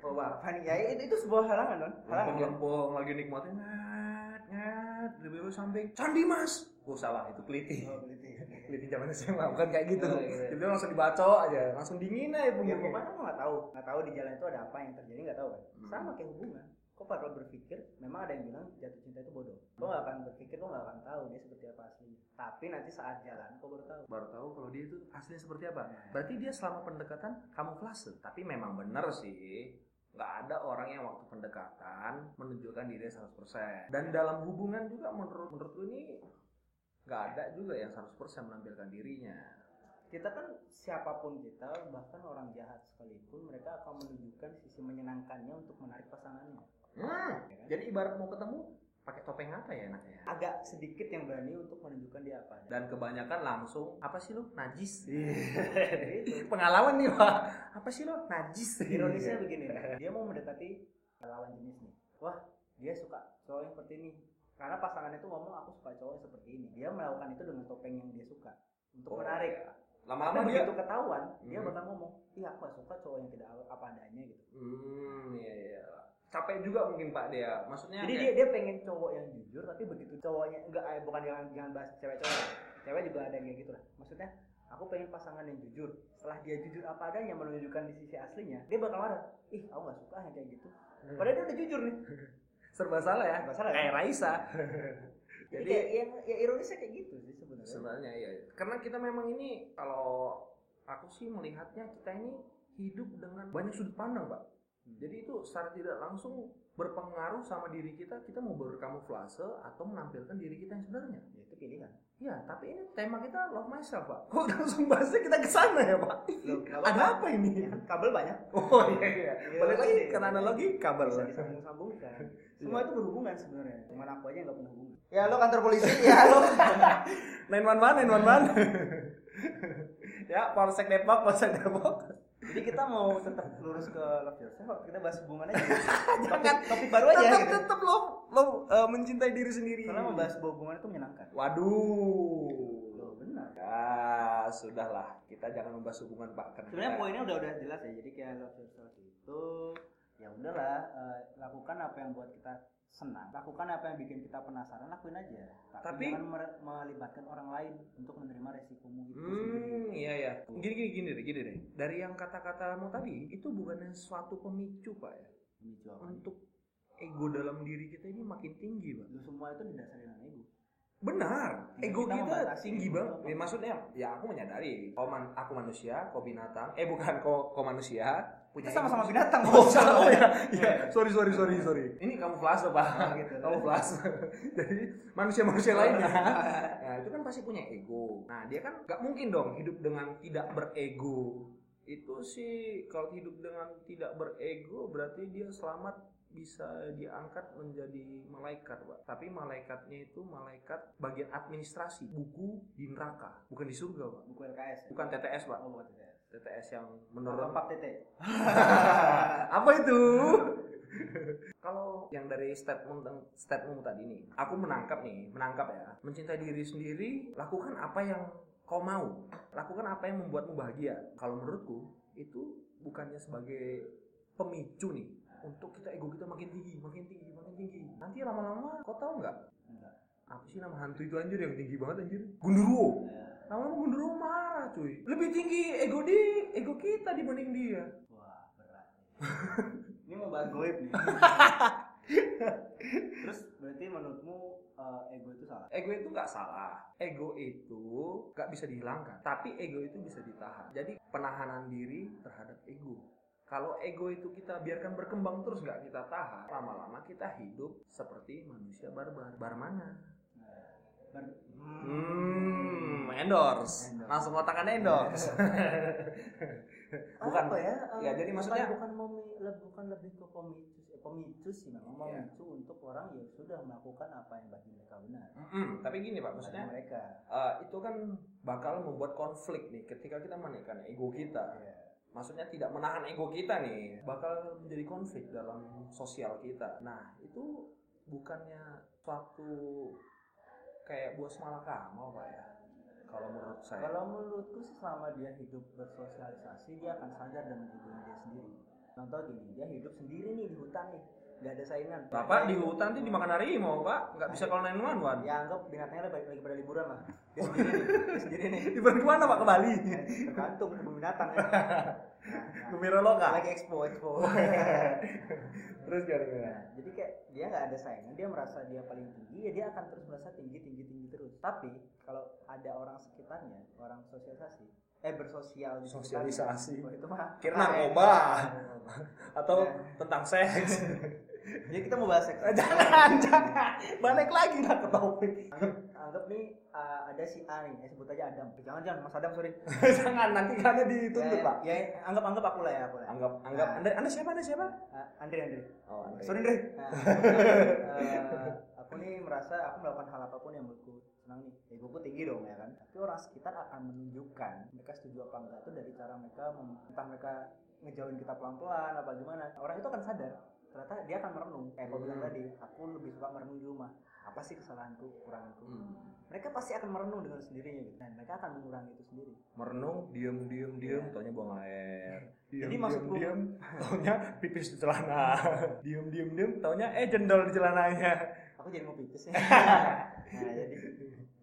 Oh apa nih? Ya itu, itu sebuah halangan kan? Halangan. kan? lempeng-lempeng lagi nikmatin ngat ngat lebih samping candi mas oh salah itu keliti Oh, gitu ya. keliti zaman SMA bukan kayak gitu Oh, iya. jadi langsung dibaco aja langsung dingin aja ya punggungnya pokoknya aku nggak tahu nggak tahu di jalan itu ada apa yang terjadi nggak tahu kan Hmm. sama kayak hubungan kok bakal berpikir memang ada yang bilang jatuh cinta itu bodoh? Kok nggak akan berpikir kok nggak akan tahu dia seperti apa aslinya. Tapi nanti saat jalan kok baru tahu. Baru tahu kalau dia itu aslinya seperti apa. Berarti dia selama pendekatan kamuflase. Tapi memang benar sih nggak ada orang yang waktu pendekatan menunjukkan dirinya 100% dan dalam hubungan juga menurut menurutku ini nggak ada juga yang 100% menampilkan dirinya. Kita kan siapa pun kita bahkan orang jahat sekalipun mereka akan menunjukkan sisi menyenangkannya untuk menarik pasangannya Hmm, ya kan? jadi ibarat mau ketemu pakai topeng apa ya enaknya? agak sedikit yang berani untuk menunjukkan dia apa Dan kebanyakan langsung apa sih lo najis? Jadi itu *laughs* Pengalaman nih pak, apa sih lo najis? ironisnya begini dia mau mendekati lawan jenis nih wah dia suka cowok yang seperti ini karena pasangannya itu ngomong aku suka cowok yang seperti ini dia melakukan itu dengan topeng yang dia suka untuk Oh, menarik Lama-lama tapi dia. begitu ketahuan dia Hmm. bakal ngomong iya aku suka cowok yang tidak apa adanya gitu Hmm, iya iya. Capek juga mungkin pak dia. Maksudnya. jadi dia kayak- dia pengen cowok yang jujur tapi begitu cowoknya enggak eh, bukan jangan jangan bahas cewek cowok cewek juga ada yang kayak gitu lah maksudnya aku pengen pasangan yang jujur setelah dia jujur apa adanya menunjukkan di sisi aslinya dia bakal marah ih aku gak suka yang kayak gitu padahal dia udah jujur nih *laughs* serba salah ya. Serba salah, Kayak? Raisa. *laughs* jadi Jadi- kayak yang ya ironisnya kayak gitu sih sebenarnya sebenarnya ya karena kita memang ini kalau aku sih melihatnya kita ini hidup dengan banyak sudut pandang pak Hmm. jadi itu secara tidak langsung berpengaruh sama diri kita kita mau berkamuflase atau menampilkan diri kita yang sebenarnya. Ya itu pilihan. Ya tapi ini tema kita love myself pak. Kok langsung bahasnya kita ke sana ya pak? Loh, ada apa ini? Ya kabel banyak. Oh iya iya. Iya, balik lagi pasti. karena analogi kabel. Bisa disambung-sambungkan. Semua Iya. itu berhubungan sebenarnya. Cuman aku aja nggak punya hubungan. Ya lo kantor polisi ya lo. *laughs* nine one one nine one one. *laughs* Ya polsek depok polsek depok jadi kita mau tetap lurus ke love yourself kita bahas hubungan aja. *laughs* Jangan. topik, baru aja tetap gitu. tetap lo lo uh, mencintai diri sendiri. Karena membahas hubungan itu menyenangkan. Waduh. Loh, benar. Ya sudahlah. Kita jangan membahas hubungan pak karena sebenarnya poinnya udah udah jelas ya. Jadi kayak love yourself itu ya udahlah eh, lakukan apa yang buat kita senang lakukan apa yang bikin kita penasaran lakuin aja tapi, Tapi- jangan melibatkan orang lain untuk menerima resikomu itu sendiri Hmm, iya ya. Gini gini gini deh, gini deh. Dari yang kata-katamu tadi, itu bukannya suatu pemicu pak ya, Memicu apa? untuk ego dalam diri kita ini makin tinggi pak. Lu semua itu didasari dengan ego Benar, Ya, ego kita kita, tinggi banget. Ya, maksudnya, ya aku menyadari, kau man- aku manusia, kau binatang. Eh bukan, kau, kau manusia. Punya kita sama-sama binatang Oh. Oh, ya. *laughs* Iya. ya. Sorry, sorry, sorry, sorry. Ini kamu flase, Pak. Oh, gitu. Kamu flase. *laughs* Jadi, manusia-manusia lainnya. *laughs* Nah, itu kan pasti punya ego. Nah, dia kan nggak mungkin dong hidup dengan tidak berego. Itu sih kalau hidup dengan tidak berego berarti dia selamat bisa diangkat menjadi malaikat, Pak. Tapi malaikatnya itu malaikat bagian administrasi, buku di neraka, bukan di surga, Pak. buku LKS ya? Bukan TTS, Pak. oh bukan TTS TTS yang menurut Pak TT *laughs* apa itu? *laughs* Kalau yang dari statement statementmu tadi nih, aku menangkap nih, menangkap ya, mencintai diri sendiri, lakukan apa yang kau mau, lakukan apa yang membuatmu bahagia. Kalau menurutku itu bukannya sebagai pemicu nih untuk kita ego kita makin tinggi, makin tinggi, makin tinggi. Nanti lama-lama kau tahu nggak? Enggak. Apa sih nama hantu itu anjir yang tinggi banget anjir? Gundurwo. Ya. Lama-lama Gundurwo marah cuy. Lebih tinggi ego di ego kita dibanding dia. Wah, berat. *laughs* Ini mau bahas goib nih. *laughs* Terus berarti menurutmu eh, ego itu salah? Ego itu nggak salah. Ego itu nggak bisa dihilangkan. Tapi ego itu bisa ditahan. Jadi penahanan diri terhadap ego. Kalau ego itu kita biarkan berkembang terus nggak kita tahan, lama-lama kita hidup seperti manusia barbar. Bar mana? Ber- Hmm, endorse. Endorse. Langsung otakannya endorse. *laughs* bukan apa ya? eh, ya, jadi maksudnya- bukan memi- le- bukan lebih ke pemicu eh, pemicu sih memang Iya. memicu untuk orang yang sudah melakukan apa yang bagi mereka benar. Mm-mm, tapi gini pak, maksudnya Bagi mereka. eh, itu kan bakal membuat konflik nih ketika kita menaikkan ego kita. Iya. maksudnya tidak menahan ego kita nih bakal menjadi konflik dalam sosial kita nah itu bukannya suatu kayak buah semalakama pak ya kalau menurut saya Kalau menurutku sih selama dia hidup bersosialisasi dia akan sadar dengan egonya dia sendiri. Contoh gini, dia hidup sendiri nih di hutan nih, nggak ada saingan. bapak di hutan tuh dimakan harimau pak nggak bisa kalau nine one one Ya anggap binatangnya lagi, lagi pada liburan lah. Dia sendiri nih, dia sendiri nih. *laughs* liburan ke mana pak ke Bali *laughs* Ya, Tergantung kebun binatang ya. Nah, nah, loka lagi expo expo. *laughs* terus gimana gimana Nah, jadi kayak dia nggak ada saingan, dia merasa dia paling tinggi, ya dia akan terus merasa tinggi tinggi tinggi terus. Tapi kalau ada orang sekitarnya, orang sosialisasi, eh bersosial di Sosialisasi. oh, itu mah Kira keren. narkoba. Narkoba. atau Nah. tentang seks *laughs* Jadi kita mau bahas seks. jangan jangan balik lagi lah ke topik anggap, anggap nih uh, ada si A nih, eh, sebut aja Adam. Jangan jangan Mas Adam sorry. *laughs* jangan nanti kan dituntut ya, pak ya, anggap anggap aku lah ya aku lah. anggap anggap Nah. anda anda siapa anda siapa Uh, Andre Andre. oh Andre. Sorry Andre. Nah, *laughs* uh, aku nih merasa aku melakukan hal apa pun yang menurutku senang nih. Egoku tinggi dong ya kan. Tapi orang sekitar akan menunjukkan mereka setuju apa enggak itu dari cara mereka entah mereka ngejauhin kita pelan-pelan apa gimana. Orang itu akan sadar ternyata dia akan merenung kayak kau bilang Hmm. tadi aku lebih suka merenung di rumah apa sih kesalahanku kekuranganku Hmm. mereka pasti akan merenung dengan sendirinya gitu dan mereka akan mengurangi itu sendiri merenung diem diem diem Iya. taunya buang air diem, Jadi maksudku- diem, diem taunya pipis di celana *laughs* diem diem diem taunya eh jendol di celananya aku jadi mau pipis ya *laughs* nah jadi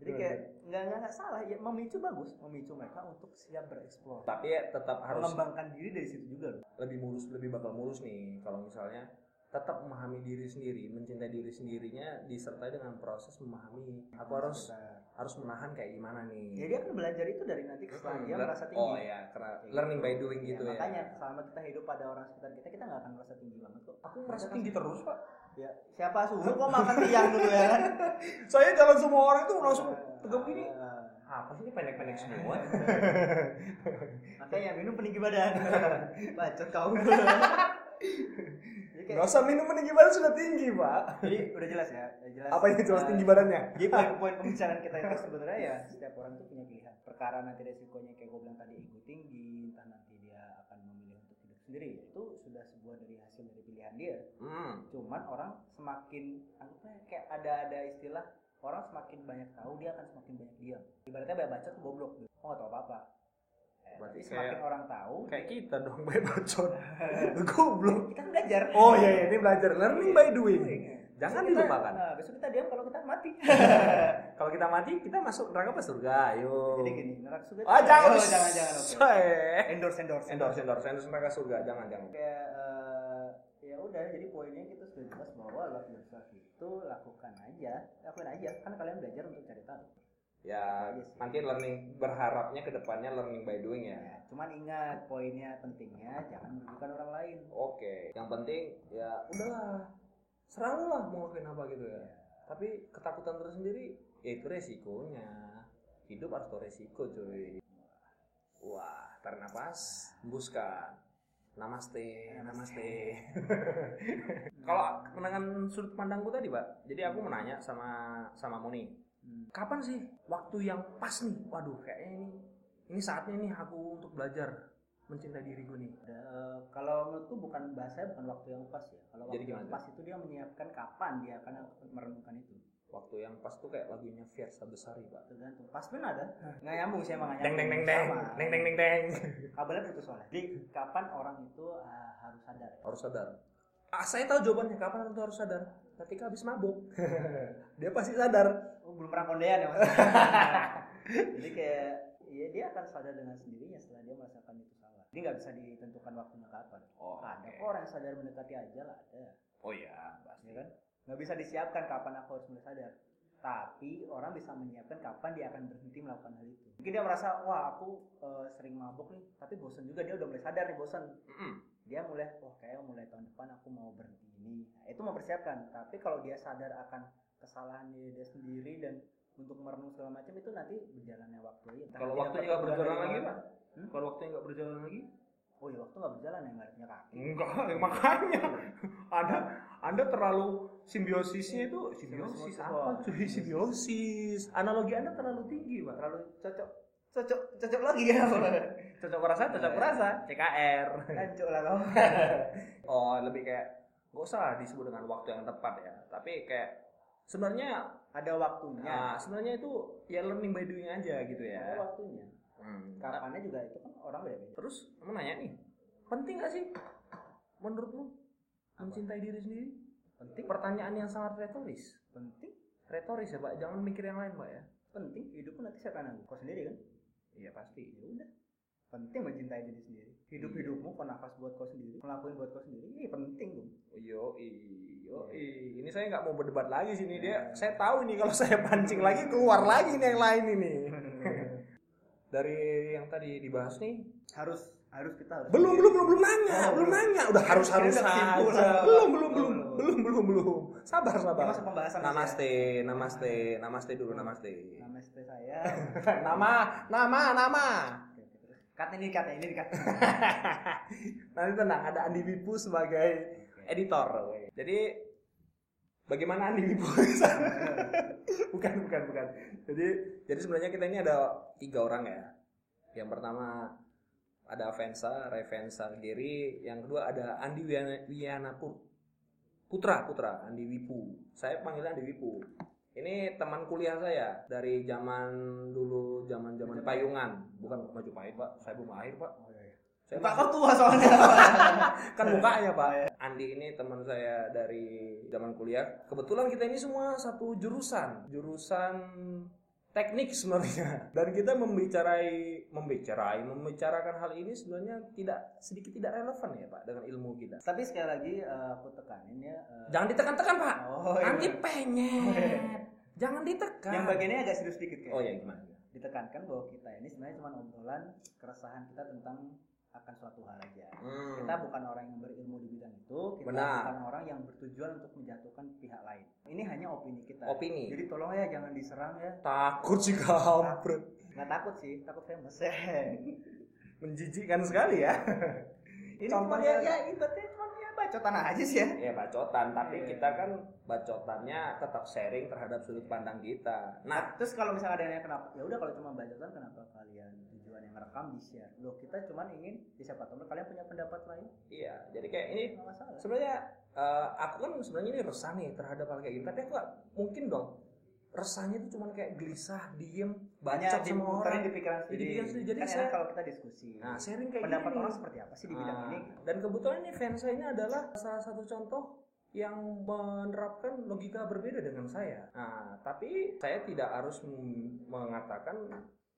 jadi kayak nggak nggak nggak salah ya memicu bagus memicu mereka untuk siap bereksplor tapi ya tetap harus mengembangkan diri dari situ juga loh lebih mulus lebih bakal mulus nih kalau misalnya tetap memahami diri sendiri, mencintai diri sendirinya disertai dengan proses memahami. Aku harus Sekitar. harus menahan kayak gimana nih. jadi akan belajar itu dari nanti setelah Hmm, dia merasa tinggi Oh iya, karena Kayak learning by gitu. doing Ya, gitu ya. makanya selama kita hidup pada orang sekitar kita kita nggak akan merasa tinggi banget kok Aku merasa tinggi terus, Pak. Ya siapa suruh kok makan tiang dulu ya kan *laughs* Saya jalan semua orang itu langsung tegap gini. Apa sih ini pendek-pendek semua? *laughs* makanya minum peninggi badan *laughs* bacot kau jadi, kayak- Gak usah minum meninggi badan sudah tinggi, Pak. jadi udah jelas ya udah jelas Apa yang jelas Eh, tinggi badannya? jadi poin-poin pembicaraan kita itu sebenarnya ya setiap orang itu punya pilihan perkara nanti resikonya kayak gue bilang tadi ego tinggi entah nanti dia akan memilih untuk hidup sendiri itu sudah sebuah dari hasil dari pilihan dia Hmm. cuman orang semakin anggapnya kayak ada ada istilah orang semakin banyak tahu dia akan semakin banyak diam ibaratnya banyak baca tuh goblok gitu oh nggak tahu apa apa Berarti tapi semakin kayak- orang tahu Kayak kita dong, *laughs* baik bacot. *laughs* Goblok. kita kan belajar Oh iya, iya, ini belajar learning by doing. Jangan Besok kita- dilupakan. nah, besok kita diam kalau kita mati *laughs* Kalau kita mati, kita masuk neraka apa surga? Ayo. jadi gini neraka surga Ah, jangan. oh, jangan jangan oke. Say. endorse endorse Endorse, endorse, endorse neraka surga. Jangan, jangan. kayak eh, ya udah jadi poinnya kita sudah jelas bahwa love yourself itu lakukan aja lakukan aja kan kalian belajar untuk cari tahu Ya, nanti learning berharapnya ke depannya learning by doing ya. ya, cuman ingat poinnya pentingnya jangan merugikan orang lain Oke, yang penting ya udahlah. Serah lu lah mau ngelakuin apa gitu ya. Tapi ketakutan tersendiri ya itu resikonya. Hidup harus tahu resiko cuy. Wah, tarik nafas, hembuskan. Namaste, namaste. *laughs* Kalau dengan sudut pandangku tadi, Pak. Jadi aku menanya sama sama Moni. Hmm. Kapan sih waktu yang pas nih? Waduh, kayaknya ini ini saatnya nih aku untuk belajar mencintai diri gue nih. Ada, eh, kalau menurutku bukan bahasa bukan waktu yang pas ya kalau waktu yang pas itu dia menyiapkan kapan dia akan merenungkan itu Waktu yang pas tuh kayak lagunya Fiersa Besari, Pak. tergantung pas pun ada nggak nyambung sih emang Deng deng deng deng, deng deng deng deng. kabelnya putus soalnya jadi kapan orang itu ah, harus sadar Harus sadar. Ah, saya tahu jawabannya kapan itu harus sadar. Ketika habis mabuk. *laughs* Dia pasti sadar. oh, belum pernah kondean ya mas *laughs* jadi kayak ya dia akan sadar dengan sendirinya setelah dia merasakan dia nggak bisa ditentukan waktunya kapan. Oh, ada. orang yang sadar mendekati aja lah ada. Oh iya, pasti. ya kan? Nggak bisa disiapkan kapan aku harus mulai sadar. Tapi orang bisa menyiapkan kapan dia akan berhenti melakukan hal itu. Mungkin dia merasa wah aku eh, sering mabuk nih. Tapi bosan juga dia udah mulai sadar nih bosan Mm-mm. dia mulai wah kayak mulai tahun depan aku mau berhenti ini. Nah, itu mempersiapkan. Tapi kalau dia sadar akan kesalahan dia sendiri dan untuk merenung segala macam itu nanti berjalannya waktu aja. Kalau waktunya dapat nggak berjalan lagi. Pak? Hmm? Kalau waktunya nggak berjalan lagi? oh ya waktu nggak berjalan ya nggak punya kaki Enggak, *laughs* makanya. Anda Anda terlalu simbiosisnya itu simbiosis Simbiosis, apa cuy simbiosis. Analogi Anda terlalu tinggi, Pak. terlalu cocok cocok cocok lagi ya *laughs* Cocok rasa, cocok rasa. CKR. Hancur lah kau *laughs* Oh, lebih kayak nggak usah disebut dengan waktu yang tepat ya. Tapi kayak sebenarnya ada waktunya nah, sebenarnya itu ya learning by doing aja gitu ada ya. waktunya Hmm. kapannya juga itu kan orang beda beda Terus kamu nanya nih, penting gak sih menurutmu mencintai diri sendiri? penting Pertanyaan yang sangat retoris. penting Retoris ya, Pak. Jangan mikir yang lain, Pak ya. penting hidup pun nanti siapa yang nanggung kau sendiri kan Iya, pasti. ya udah penting mencintai diri sendiri hidup Iya. hidupmu kau nafas buat kau sendiri ngelakuin buat kau sendiri ini penting dong Yo, yo, ini saya nggak mau berdebat lagi sini dia. Iya. Saya tahu nih kalau *laughs* saya pancing lagi keluar lagi nih yang lain ini. *laughs* Dari yang tadi dibahas nih, harus harus kita harus belum belum belum belum nanya, Oh, belum nanya, udah harus harus saja. Belum belum belum Belum. belum belum. Sabar Ini sabar. masuk pembahasan Namaste, namaste, namaste dulu namaste. nama istri saya *laughs* Nama, nama, nama. Cut ini cut ini cut *laughs* Nanti tenang, ada Andi Wipu sebagai editor. Jadi bagaimana Andi Wipu? *laughs* bukan, bukan, bukan. Jadi jadi sebenarnya kita ini ada tiga orang ya. Yang pertama ada Vensa, Revensa Giri. Yang kedua ada Andi Wiana, Putra, Putra, Andi Wipu. Saya panggilnya Andi Wipu. Ini teman kuliah saya dari zaman dulu zaman-zaman payungan, bukan Majapahit, Pak. Saya belum lahir, Pak. Saya Muka masih- kau tua soalnya. *laughs* Kan mukanya pak. Andi ini teman saya dari zaman kuliah. Kebetulan kita ini semua satu jurusan. Jurusan teknik sebenarnya. Dan kita membicarai membicarai membicarakan hal ini sebenarnya tidak sedikit tidak relevan ya pak dengan ilmu kita. Tapi sekali lagi eh, aku tekanin ya. eh, jangan ditekan-tekan pak. Oh, iya. Nanti penyet jangan ditekan Yang bagiannya agak serius dikit kayak. oh ya gimana Ditekankan bahwa kita ini sebenarnya cuma obrolan keresahan kita tentang akan suatu hal aja. Hmm. Kita bukan orang yang berilmu di bidang itu, kita Benar. bukan orang yang bertujuan untuk menjatuhkan pihak lain. Ini hanya opini kita. Opini. Jadi tolong ya jangan diserang ya. takut sih kampret Nggak takut sih, takut famous. *laughs* menjijikkan sekali ya *laughs* Ini cuma Contohnya- ya, ya ibaratnya ya bacotan aja sih ya. ya bacotan tapi Iya. kita kan bacotannya tetap sharing terhadap sudut pandang kita nah Nah, terus kalau misalnya ada yang kenapa, ya udah kalau cuma bacotan kenapa kalian tujuan yang ngerekam di share? Loh kita cuma ingin di siapa tahu kalian punya pendapat lain, iya jadi kayak ini sebenarnya eh, aku kan sebenarnya ini resah nih terhadap hal kayak gini tapi aku gak mungkin dong resahnya itu cuma kayak gelisah diem Banyak bacot sama orang di pikiran Jadi sendiri. pikiran sendiri. Jadi kan saya- kalau kita diskusi. nah sharing kayak pendapat gini orang seperti apa sih di bidang Nah, ini? dan kebetulan ini fans saya ini adalah salah satu contoh yang menerapkan logika berbeda dengan saya. Nah, tapi saya tidak harus mengatakan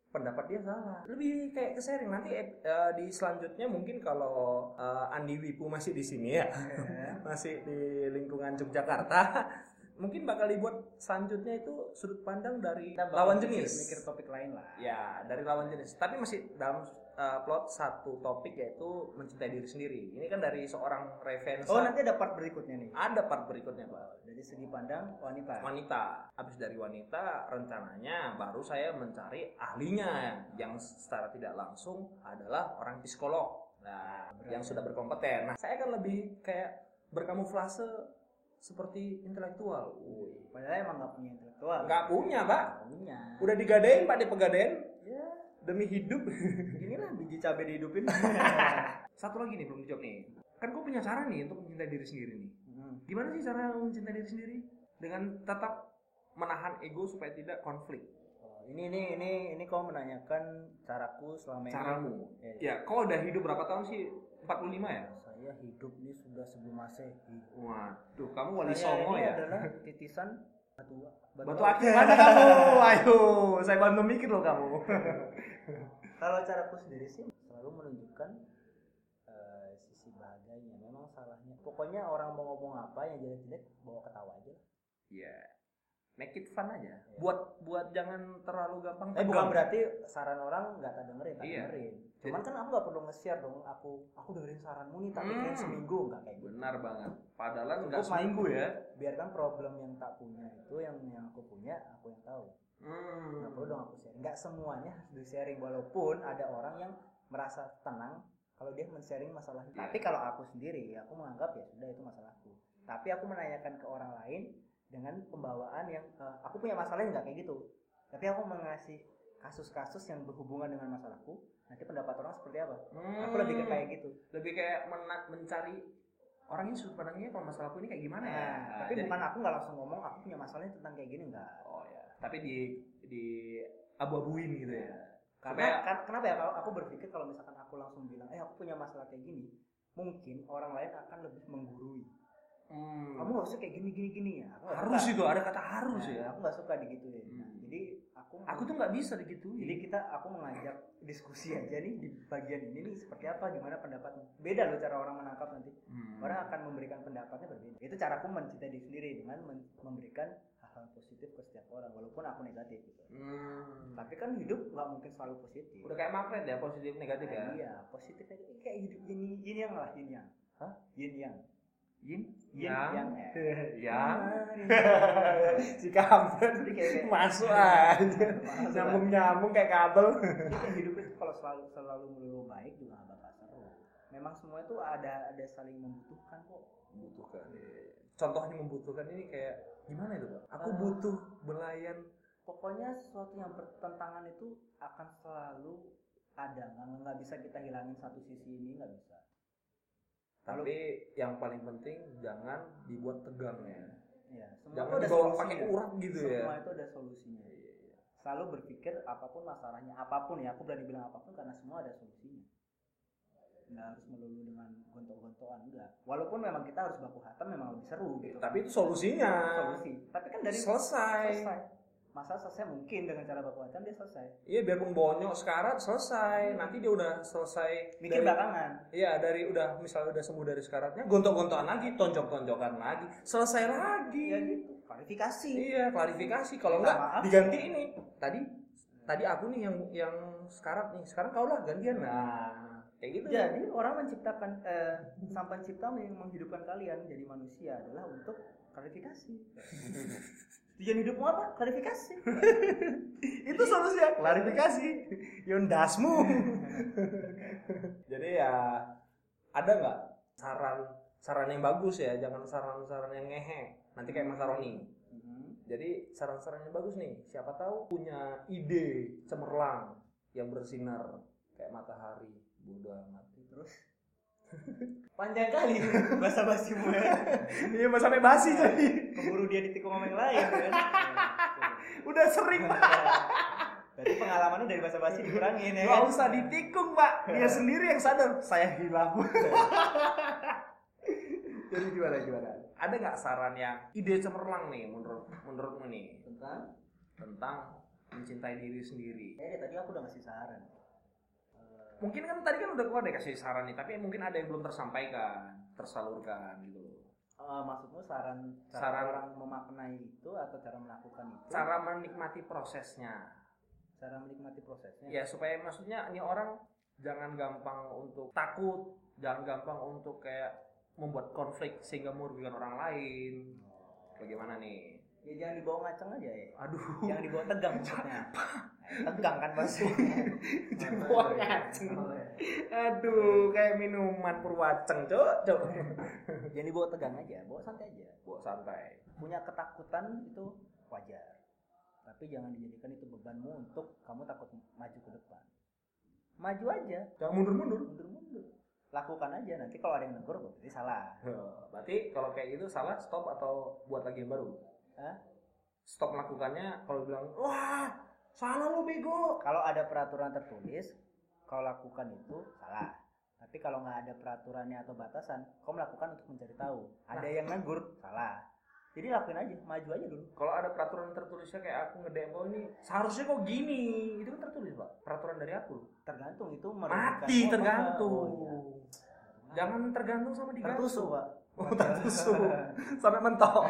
pendapat dia salah. Lebih kayak ke sharing nanti eh, di selanjutnya mungkin kalau eh, Andi Wipu masih di sini ya, *laughs* masih di lingkungan Yogyakarta, mungkin bakal dibuat selanjutnya itu sudut pandang dari Kita lawan jenis. Mikir topik lain lah. Ya, dari lawan jenis. Tapi masih dalam uh, plot satu topik yaitu mencintai diri sendiri. Ini kan dari seorang Revensa. Oh nanti ada part berikutnya nih. ada part berikutnya, Pak. Dari segi pandang wanita. Wanita. Habis dari wanita, rencananya baru saya mencari ahlinya yang secara tidak langsung adalah orang psikolog. Nah, yang sudah berkompeten. Nah, saya kan lebih kayak berkamuflase seperti intelektual. Wih. Padahal emang nggak punya intelektual. Nggak punya, Pak. Punya. Udah digadein, Pak, di Ya, demi hidup. inilah biji cabai dihidupin. *laughs* Satu lagi nih belum dijawab nih. Kan gue punya cara nih untuk mencintai diri sendiri nih. Hmm. Gimana sih cara mencintai diri sendiri? Dengan tetap menahan ego supaya tidak konflik. Oh, ini ini ini ini kau menanyakan caraku selama ini. Caramu. Ya, Ya, kau udah hidup berapa tahun sih? 45 ya? Saya hidup ini sudah sebelum masehi. Waduh, kamu wali Saya songo ini ya? adalah titisan batu Batu akik mana kamu? Ayo, saya bantu mikir loh kamu. *laughs* Kalau caraku sendiri sih selalu menunjukkan eh, sisi bahagianya. Memang salahnya. Pokoknya orang mau ngomong apa yang jelek-jelek bawa ketawa aja. Iya. Make it fun aja. Buat buat jangan terlalu gampang Eh tegang. bukan berarti saran orang nggak tak dengerin, tak Iya. dengerin. Cuman kan aku nggak perlu nge-share dong. Aku aku dengerin saranmu nih, pikirin Hmm. seminggu nggak kayak gitu. Benar banget. Padahal nggak seminggu ya. Biarkan problem yang tak punya itu yang yang aku punya, aku yang tahu. Hmm. Nggak perlu dong aku sharing. Nggak semuanya harus di sharing walaupun ada orang yang merasa tenang kalau dia men-sharing masalah Iya. Tapi kalau aku sendiri, aku menganggap ya sudah itu masalahku. Tapi aku menanyakan ke orang lain dengan pembawaan yang eh, aku punya masalah nggak kayak gitu. Tapi aku mengasih kasus-kasus yang berhubungan dengan masalahku. Nanti pendapat orang seperti apa? Aku lebih ke kayak gitu. lebih kayak mena- mencari orangnya sudut pandangnya kalau masalahku ini kayak gimana ya. Nah, tapi jadi- bukan aku nggak langsung ngomong aku punya masalahnya tentang kayak gini enggak. Oh ya. Tapi di di abu-abuin gitu ya. Karena kan- kenapa ya kalau aku berpikir kalau misalkan aku langsung bilang, "Eh, aku punya masalah kayak gini." Mungkin orang lain akan lebih menggurui. Hmm. Kamu harusnya kayak gini gini gini ya. Aku harus suka. itu ada kata harus Nah, ya. Aku nggak suka digituin. Hmm. Nah, jadi aku Aku tuh nggak bisa digituin. jadi kita aku mengajak diskusi aja nih di bagian ini nih seperti apa gimana pendapatmu. Beda loh cara orang menangkap nanti. Hmm. Orang akan memberikan pendapatnya berbeda. Itu caraku mencintai diri sendiri dengan memberikan hal-hal positif ke setiap orang walaupun aku negatif gitu. Hmm. Tapi kan hidup nggak mungkin selalu positif. Udah kayak magnet ya positif negatif ya. Nah, iya, positif negatif kayak hidup yin yin yang lah yin yang. Hah? Yin yang. Yin, yang, yang. eh. *laughs* yang. *laughs* si kampret Jadi kayak kayak Masuk *laughs* aja. Nyambung nyambung kayak kabel. Hidup itu kalau selalu selalu melulu baik juga nggak bakal seru. Memang semua itu ada ada saling membutuhkan kok. Membutuhkan. Contohnya membutuhkan ini kayak gimana itu pak? Aku Ah. butuh belayan. Pokoknya sesuatu yang bertentangan itu akan selalu ada. Nggak bisa kita hilangin satu sisi ini nggak bisa. Tapi yang paling penting jangan dibuat tegang ya. Ya, semua Jangan itu ada dibawa pakai urat gitu ya. Semua itu ada solusinya. Selalu berpikir apa pun masalahnya, apa pun ya, aku berani bilang apa pun karena semua ada solusinya. Nggak harus melulu dengan gontok-gontokan enggak. Walaupun memang kita harus baku hantam memang lebih seru gitu. Tapi itu solusinya. solusi. Tapi kan dari selesai. selesai. Masa selesai mungkin dengan cara baku hantam dia selesai Iya biarpun bonyok sekarang selesai. Nanti dia udah selesai. mikir dari- belakangan Iya dari udah misalnya udah sembuh dari sekaratnya, gontok-gontokan lagi, tonjok-tonjokan lagi, selesai lagi. ya gitu klarifikasi Iya klarifikasi. Kalau enggak maaf. diganti ini. Tadi tadi aku nih yang yang sekarat nih. Sekarang kau lah gantian. Nah kayak gitu. jadi orang menciptakan eh, sang pencipta yang menghidupkan kalian jadi manusia adalah untuk klarifikasi *laughs* tujuan hidupmu apa klarifikasi *laughs* itu solusinya klarifikasi. Yondasmu. *laughs* Jadi ya ada nggak saran saran yang bagus ya, jangan saran-saran yang ngehe. Nanti kayak Mas Aroni. Mhm. Jadi saran-saran yang bagus nih. Siapa tahu punya ide cemerlang yang bersinar kayak matahari. Bodoh amat. terus panjang kali bahasa basi *laughs* Iya, mas sampai basi jadi. keburu dia ditikung sama yang lain kan *laughs* Udah sering, Pak. berarti pengalaman dari bahasa basi dikurangin ya Gak kan usah ditikung, Pak. Dia sendiri yang sadar saya hilang. *laughs* Jadi gimana gimana? Ada nggak saran yang ide cemerlang nih menurut menurutmu nih tentang tentang mencintai diri sendiri? eh tadi aku udah ngasih saran Mungkin kan tadi kan udah keluar deh kasih saran nih, tapi mungkin ada yang belum tersampaikan, tersalurkan gitu. loh. eh, maksudmu saran cara Saran- orang memaknai itu atau cara melakukan itu Cara menikmati prosesnya. cara menikmati prosesnya Ya supaya maksudnya ini orang jangan gampang untuk takut, jangan gampang untuk kayak membuat konflik sehingga merugikan orang lain. Bagaimana nih? ya jangan dibawa ngaceng aja ya Aduh. jangan dibawa tegang *laughs* maksudnya tegang kan pasti *laughs* Dibawa ngaceng. Oh, iya. Aduh, kayak minuman purwaceng, cok, cok. *laughs* jangan dibawa tegang aja bawa santai aja Bawa santai. punya ketakutan itu wajar tapi jangan dijadikan itu bebanmu untuk kamu takut maju ke depan maju aja Jangan mundur-mundur. mundur-mundur lakukan aja nanti kalau ada yang negur berarti salah Berarti kalau kayak gitu salah stop atau buat lagi yang baru? Hah? Stop melakukannya kalau bilang, wah salah lo bego. kalau ada peraturan tertulis kau lakukan itu salah tapi kalau nggak ada peraturannya atau batasan kau melakukan untuk mencari tahu ada Nah. yang negur salah jadi lakuin aja maju aja dulu Kalau ada peraturan tertulisnya kayak aku nge-DM kau ini seharusnya kok gini, itu kan tertulis pak. Peraturan dari aku. tergantung itu merugikan Mati tergantung. Oh, iya. Jangan tergantung sama digantung. tertusuk pak Oh tertusuk *laughs* sampai mentok.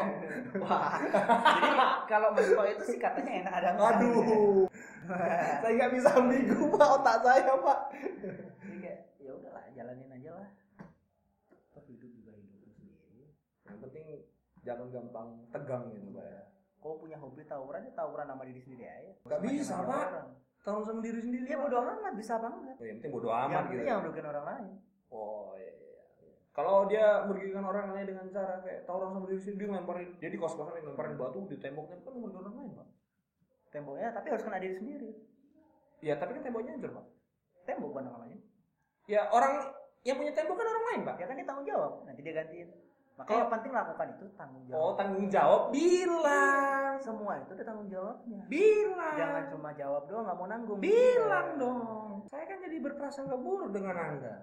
Wah, jadi kalau mentok itu sih katanya enak ada enggak. Aduh, *laughs* saya nggak bisa ambigu pak otak saya pak. Jadi kayak ya udahlah jalanin aja lah. Toh hidup juga hidup sendiri. Yang penting jangan gampang tegang gitu pak ya. Kau punya hobi tawuran ya tawuran sama diri sendiri aja. Sama bisa, Pak. Tahu sama diri sendiri. Ya Pak. bodo amat bisa banget. Oh, yang penting bodo Yang amat penting gitu. jangan merugikan orang lain. Oh iya, iya. Kalau dia merugikan orang lain dengan cara kayak tawuran sama diri sendiri, dia ngelemparin, dia di kos-kosan yang ngelemparin batu di temboknya kan merugikan orang lain pak. Temboknya tapi harus kena diri sendiri. Ya tapi kan temboknya hancur pak. Tembok bukan namanya. Ya orang yang punya tembok kan orang lain pak. Ya kan dia tanggung jawab. Nanti dia gantiin. Makanya Kalau- yang penting lakukan itu tanggung jawab. Oh tanggung jawab bilang, Semua itu ada tanggung jawabnya. bilang, Jangan cuma jawab doang nggak mau nanggung. bilang dong. Saya kan jadi berprasangka buruk dengan anda.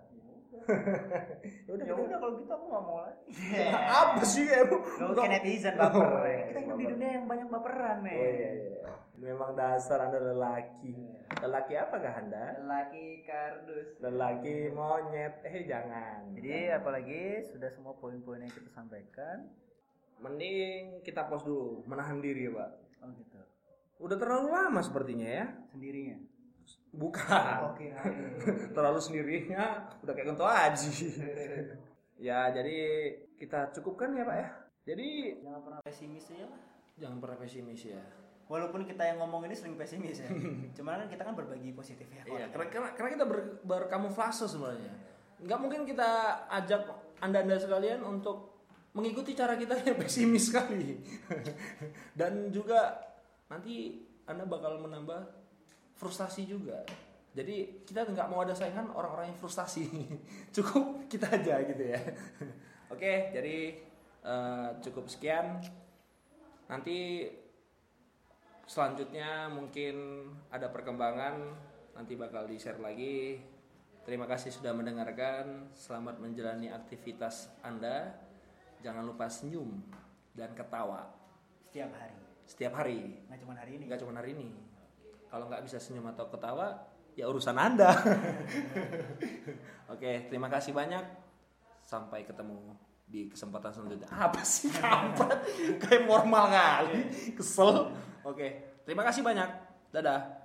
*laughs* ya udah Ya kita- udah kalau gitu aku nggak mau lagi. *laughs* apa sih emang? Gak kayak netizen baper. Oh, iya, Kita hidup di dunia yang banyak baperan nih. Oh iya, iya. Memang dasar anda lelaki. Lelaki apakah anda? Laki kardus. Lelaki monyet. Eh jangan. Jadi apalagi sudah semua poin-poin yang kita sampaikan. Mending kita pause dulu, menahan diri ya pak. Oh gitu. Udah terlalu lama sepertinya ya. Sendirinya. Bukan. Oke. *laughs* terlalu sendirinya udah kayak kentu aji. *laughs* ya jadi kita cukupkan ya pak ya. Jadi Jangan pernah pesimis lah. jangan pernah pesimis ya. Walaupun kita yang ngomong ini sering pesimis ya. *laughs* Cuman kan kita kan berbagi positif ya. Iya, karena, karena, karena kita ber, berkamuflase sebenarnya. Nggak mungkin kita ajak anda-anda sekalian untuk mengikuti cara kita yang pesimis sekali. Dan juga nanti anda bakal menambah frustasi juga. Jadi kita nggak mau ada saingan orang-orang yang frustasi. *laughs* Cukup kita aja gitu ya. *laughs* Oke, jadi eh, cukup sekian. Nanti selanjutnya mungkin ada perkembangan nanti bakal di share lagi terima kasih sudah mendengarkan selamat menjalani aktivitas anda jangan lupa senyum dan ketawa Setiap hari. setiap hari nggak cuma hari ini nggak cuma hari ini kalau nggak bisa senyum atau ketawa ya urusan anda. *laughs* Oke terima kasih banyak. Sampai ketemu di kesempatan selanjutnya. Apa sih kampret? Kayak formal kali. Kesel. Oke terima kasih banyak. Dadah